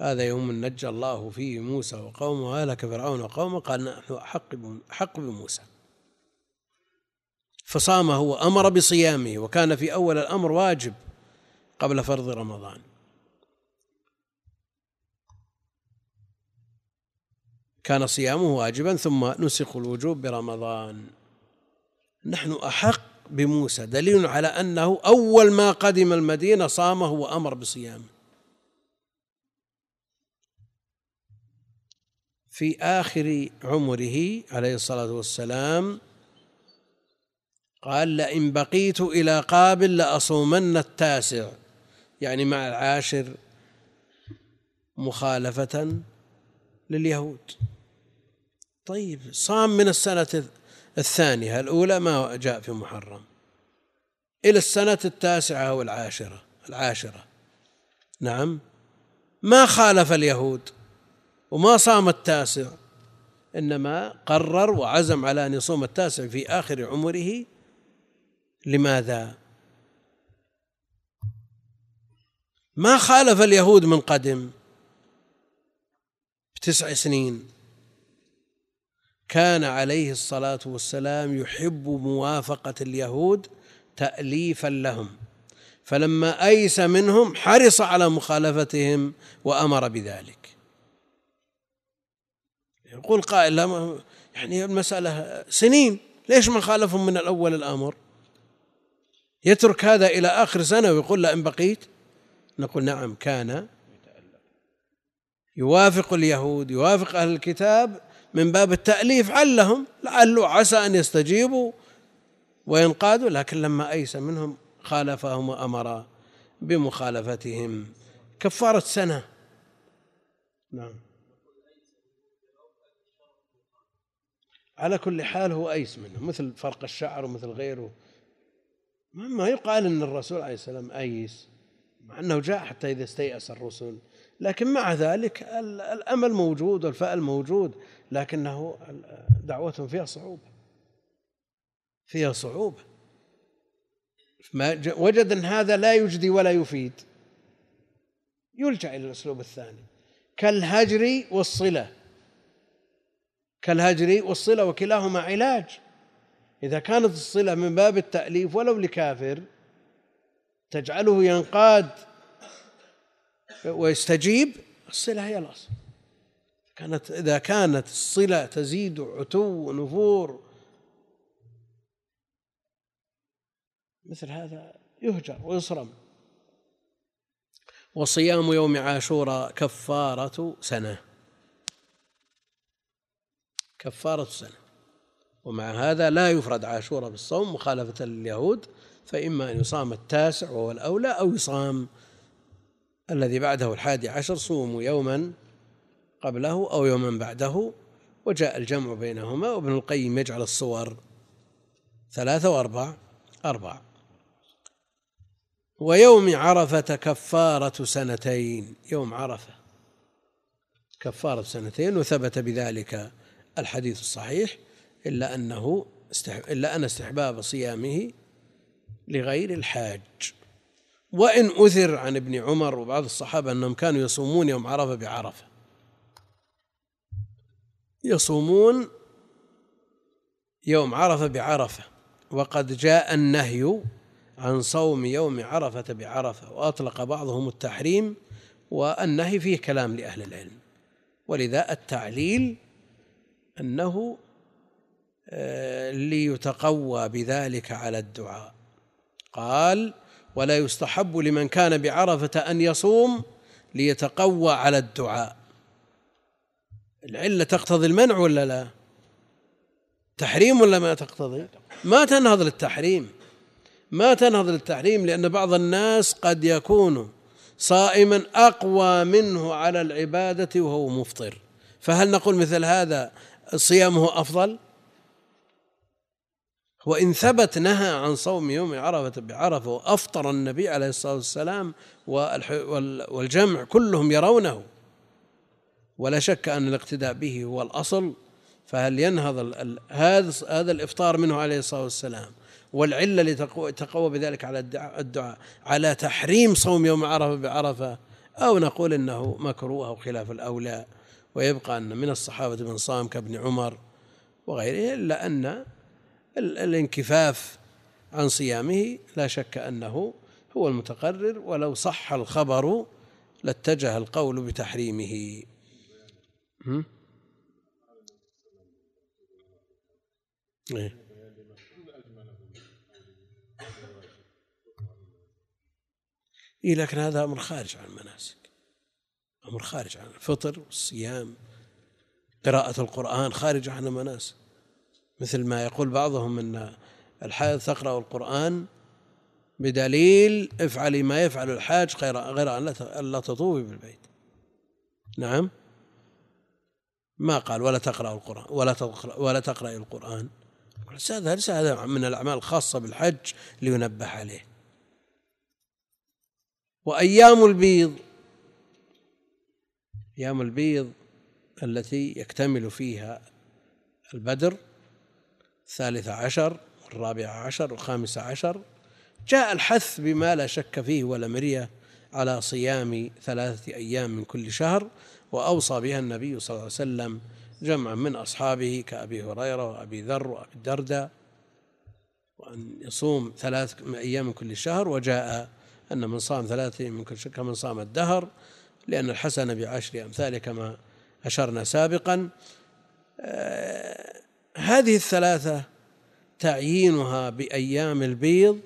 هذا يوم نجى الله فيه موسى وقومه وهلك فرعون وقومه. قال نحن أحق أحق بموسى. فصامه وأمر بصيامه وكان في أول الأمر واجب قبل فرض رمضان. كان صيامه واجبا ثم نسخ الوجوب برمضان. نحن أحق بموسى. دليل على أنه أول ما قدم المدينة صامه وأمر بصيامه. في آخر عمره عليه الصلاة والسلام قال لئن بقيت إلى قابل لأصومن التاسع. يعني مع العاشر مخالفة لليهود. طيب صام من السنة الثانية الأولى ما جاء في محرم. إلى السنة التاسعة والعاشرة العاشرة. نعم. ما خالف اليهود وما صام التاسع إنما قرر وعزم على أن يصوم التاسع في آخر عمره. لماذا؟ ما خالف اليهود من قدم بتسع سنين. كان عليه الصلاة والسلام يحب موافقة اليهود تاليفا لهم. فلما أيس منهم حرص على مخالفتهم وأمر بذلك. يقول قائل يعني المسألة سنين ليش ما خالفهم من الأول الأمر؟ يترك هذا إلى آخر سنة ويقول لا إن بقيت؟ نقول نعم كان. يوافق اليهود يوافق أهل الكتاب من باب التأليف علهم لعله عسى أن يستجيبوا وينقادوا لكن لما أيس منهم خالفهم وأمر بمخالفتهم. كفارة سنة. نعم. على كل حال هو أيس منه مثل فرق الشعر ومثل غيره. ما يقال إن الرسول عليه السلام أيس مع أنه جاء حتى إذا استيأس الرسل. لكن مع ذلك الأمل موجود والفأل موجود. لكنه دعوتهم فيها صعوبة. فيها صعوبة. ما وجد أن هذا لا يجدي ولا يفيد. يلجأ إلى الأسلوب الثاني. كالهجر والصلة. كالهجر والصلة وكلاهما علاج. إذا كانت الصلة من باب التأليف ولو لكافر تجعله ينقاد ويستجيب الصلة هي الأصل. كانت إذا كانت الصلة تزيد عتو ونفور مثل هذا يهجر ويصرم. وصيام يوم عاشوراء كفارة سنة. كفارة سنة. ومع هذا لا يفرد عاشوراء بالصوم مخالفة لليهود فإما أن يصام التاسع وهو الأولى أو يصام الذي بعده الحادي عشر صوموا يوما قبله أو يوما بعده وجاء الجمع بينهما وابن القيم يجعل الصور ثلاثة وأربع أربع ويوم عرفة كفارة سنتين يوم عرفة كفارة سنتين وثبت بذلك الحديث الصحيح إلا أنه إلا أن استحباب صيامه لغير الحاج. وإن أثر عن ابن عمر وبعض الصحابة أنهم كانوا يصومون يوم عرفة بعرفة. يصومون يوم عرفة بعرفة. وقد جاء النهي عن صوم يوم عرفة بعرفة وأطلق بعضهم التحريم والنهي فيه كلام لأهل العلم. ولذا التعليل أنه آه، ليتقوى بذلك على الدعاء. قال ولا يستحب لمن كان بعرفة أن يصوم ليتقوى على الدعاء. العلة تقتضي المنع ولا لا؟ تحريم ولا ما تقتضي؟ ما تنهض للتحريم. ما تنهض للتحريم لأن بعض الناس قد يكون صائما أقوى منه على العبادة وهو مفطر. فهل نقول مثل هذا صيامه أفضل؟ وإن ثبت نهى عن صوم يوم عرفة بعرفة وأفطر النبي عليه الصلاة والسلام والجمع كلهم يرونه ولا شك أن الاقتداء به هو الأصل فهل ينهض هذا هذا الإفطار منه عليه الصلاة والسلام والعلة لتقوى بذلك على الدعاء على تحريم صوم يوم عرفة بعرفة أو نقول إنه مكروه أو خلاف الأولى ويبقى أن من الصحابة من صام كابن عمر وغيره إلا أن الانكفاف عن صيامه لا شك أنه هو المتقرر ولو صح الخبر لاتجه القول بتحريمه. إيه؟ إيه لكن هذا أمر خارج عن المناسك. أمر خارج عن الفطر والصيام. قراءة القرآن خارج عن المناسك. مثل ما يقول بعضهم أن الحائض تقرأ القرآن بدليل افعلي ما يفعل الحاج غير أن لا تطوفي بالبيت. نعم؟ ما قال ولا تقرأ القرآن ولا تقرأ ولا تقرأ القرآن. هذا ليس هذا من الأعمال الخاصة بالحج لينبه عليه؟ وأيام البيض أيام البيض التي يكتمل فيها البدر الثالث عشر والرابع عشر والخامس عشر جاء الحث بما لا شك فيه ولا مرية على صيام ثلاثة أيام من كل شهر وأوصى بها النبي صلى الله عليه وسلم جمعا من أصحابه كأبي هريرة وأبي ذر وأبي الدرداء وأن يصوم ثلاث أيام من كل شهر وجاء أن من صام ثلاثة من كل شهر كمن صام الدهر لأن الحسنة بعشر أمثاله كما أشرنا سابقا. آه، هذه الثلاثة تعيينها بأيام البيض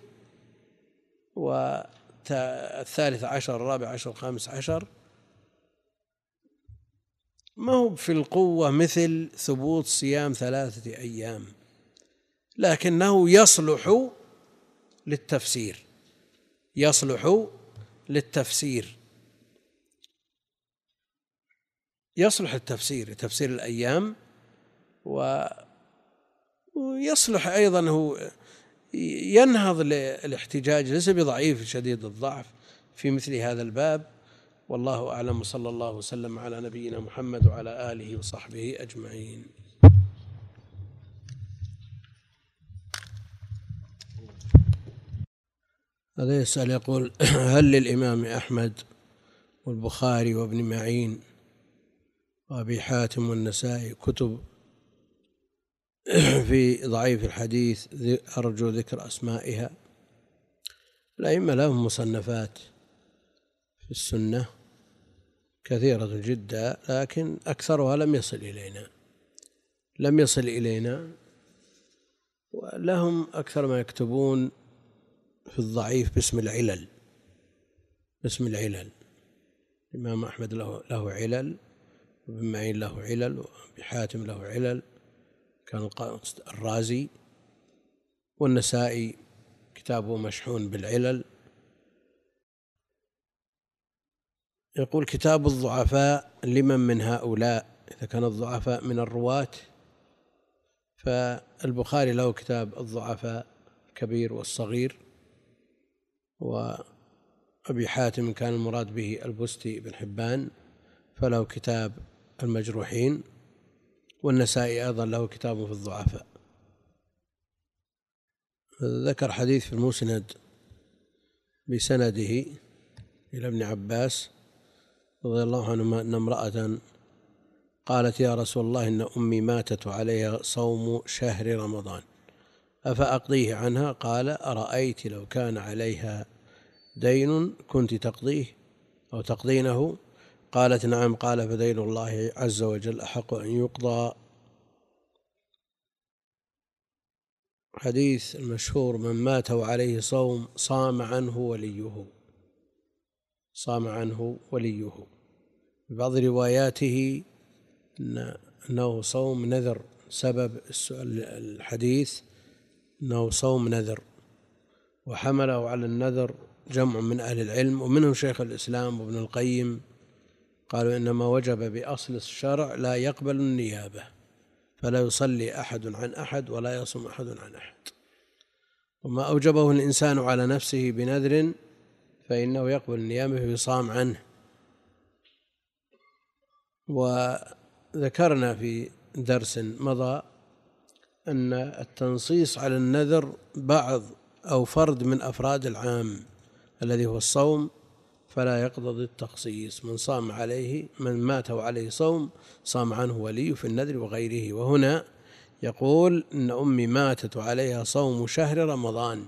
والثالث عشر الرابع عشر الخامس عشر ما هو في القوة مثل ثبوت صيام ثلاثة أيام لكنه يصلح للتفسير يصلح للتفسير. يصلح التفسير تفسير الأيام و ويصلح أيضا هو ينهض للاحتجاج ليس بضعيف شديد الضعف في مثل هذا الباب. والله أعلم صلى الله وسلم على نبينا محمد وعلى آله وصحبه أجمعين. هذا يسأل يقول هل للإمام أحمد والبخاري وابن معين وأبي حاتم والنسائي كتب في ضعيف الحديث أرجو ذكر أسمائها؟ الأئمة لهم مصنفات في السنة كثيرة جدا لكن أكثرها لم يصل إلينا. لم يصل إلينا. ولهم أكثر ما يكتبون في الضعيف باسم العلل. باسم العلل. الإمام أحمد له له علل وابن معين له علل وأبي حاتم له علل. كان الرازي. والنسائي كتابه مشحون بالعلل. يقول كتاب الضعفاء لمن من هؤلاء؟ إذا كان الضعفاء من الرواة فالبخاري له كتاب الضعفاء الكبير والصغير وأبي حاتم كان المراد به البستي بن حبان فله كتاب المجروحين والنسائي أيضا له كتاب في الضعفاء. ذكر حديث في المسند بسنده إلى ابن عباس رضي الله عنهما أن امرأة قالت يا رسول الله إن أمي ماتت وعليها صوم شهر رمضان أفأقضيه عنها؟ قال أرأيت لو كان عليها دين كنت تقضيه أو تقضينه؟ قالت نعم. قال فدين الله عز وجل أحق أن يقضى. حديث المشهور من مات وعليه صوم صام عنه وليه صام عنه وليه. بعض رواياته أنه صوم نذر سبب الحديث أنه صوم نذر وحمله على النذر جمع من أهل العلم ومنهم شيخ الإسلام وابن القيم قالوا إنما وجب بأصل الشرع لا يقبل النيابة فلا يصلي أحد عن أحد ولا يصوم أحد عن أحد. وما أوجبه الإنسان على نفسه بنذر فإنه يقبل النيابة فيصام عنه. وذكرنا في درس مضى أن التنصيص على النذر بعض أو فرد من أفراد العام الذي هو الصوم فلا يقتضي التخصيص. من صام عليه من مات وعليه صوم صام عنه ولي في النذر وغيره. وهنا يقول إن أمي ماتت وعليها صوم شهر رمضان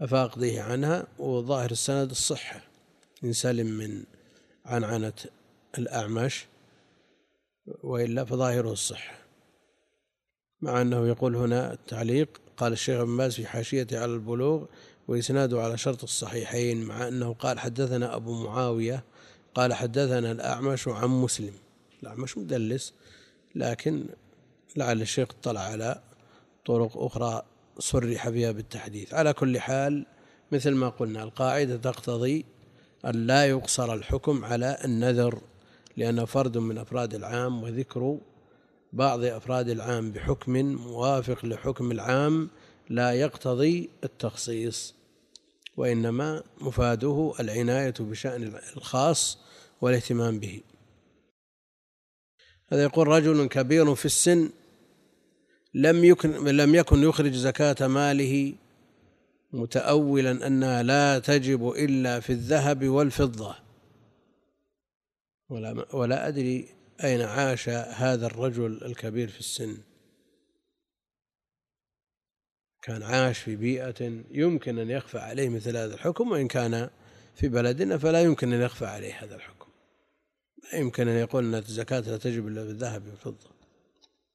أفأقضيه عنها وظاهر السند الصحة. إن سلم من عنعنة الأعمش وإلا فظاهره الصحة. مع أنه يقول هنا التعليق قال الشيخ ابن باز في حاشيته على البلوغ وإسناده على شرط الصحيحين مع أنه قال حدثنا أبو معاوية قال حدثنا الأعمش عن مسلم. الأعمش مدلس لكن لعل الشيخ اطلع على طرق أخرى صرح فيها بالتحديث. على كل حال مثل ما قلنا القاعدة تقتضي أن لا يقصر الحكم على النذر لأنه فرد من أفراد العام وذكر بعض أفراد العام بحكم موافق لحكم العام لا يقتضي التخصيص وإنما مفاده العناية بشأن الخاص والاهتمام به. هذا يقول رجل كبير في السن لم يكن لم يكن يخرج زكاة ماله متأولا أنها لا تجب إلا في الذهب والفضة. ولا ولا أدري أين عاش هذا الرجل الكبير في السن. كان عاش في بيئة يمكن أن يخفى عليه مثل هذا الحكم وإن كان في بلدنا فلا يمكن أن يخفى عليه هذا الحكم. لا يمكن أن يقول أن الزكاة لا تجب إلا بالذهب والفضة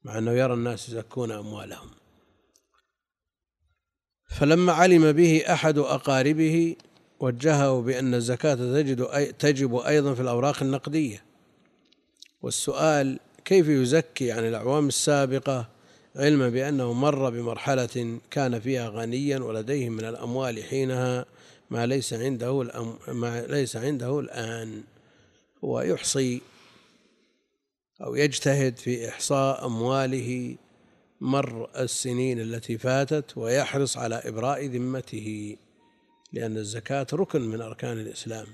مع أنه يرى الناس يزكون أموالهم. فلما علم به أحد أقاربه وجهه بأن الزكاة تجد تجب أيضا في الأوراق النقدية. والسؤال كيف يزكي عن الأعوام السابقة علما بأنه مر بمرحلة كان فيها غنيا ولديه من الأموال حينها ما ليس عنده الأم ما ليس عنده الآن. هو يحصي أو يجتهد في إحصاء أمواله مر السنين التي فاتت ويحرص على إبراء ذمته. لأن الزكاة ركن من أركان الإسلام.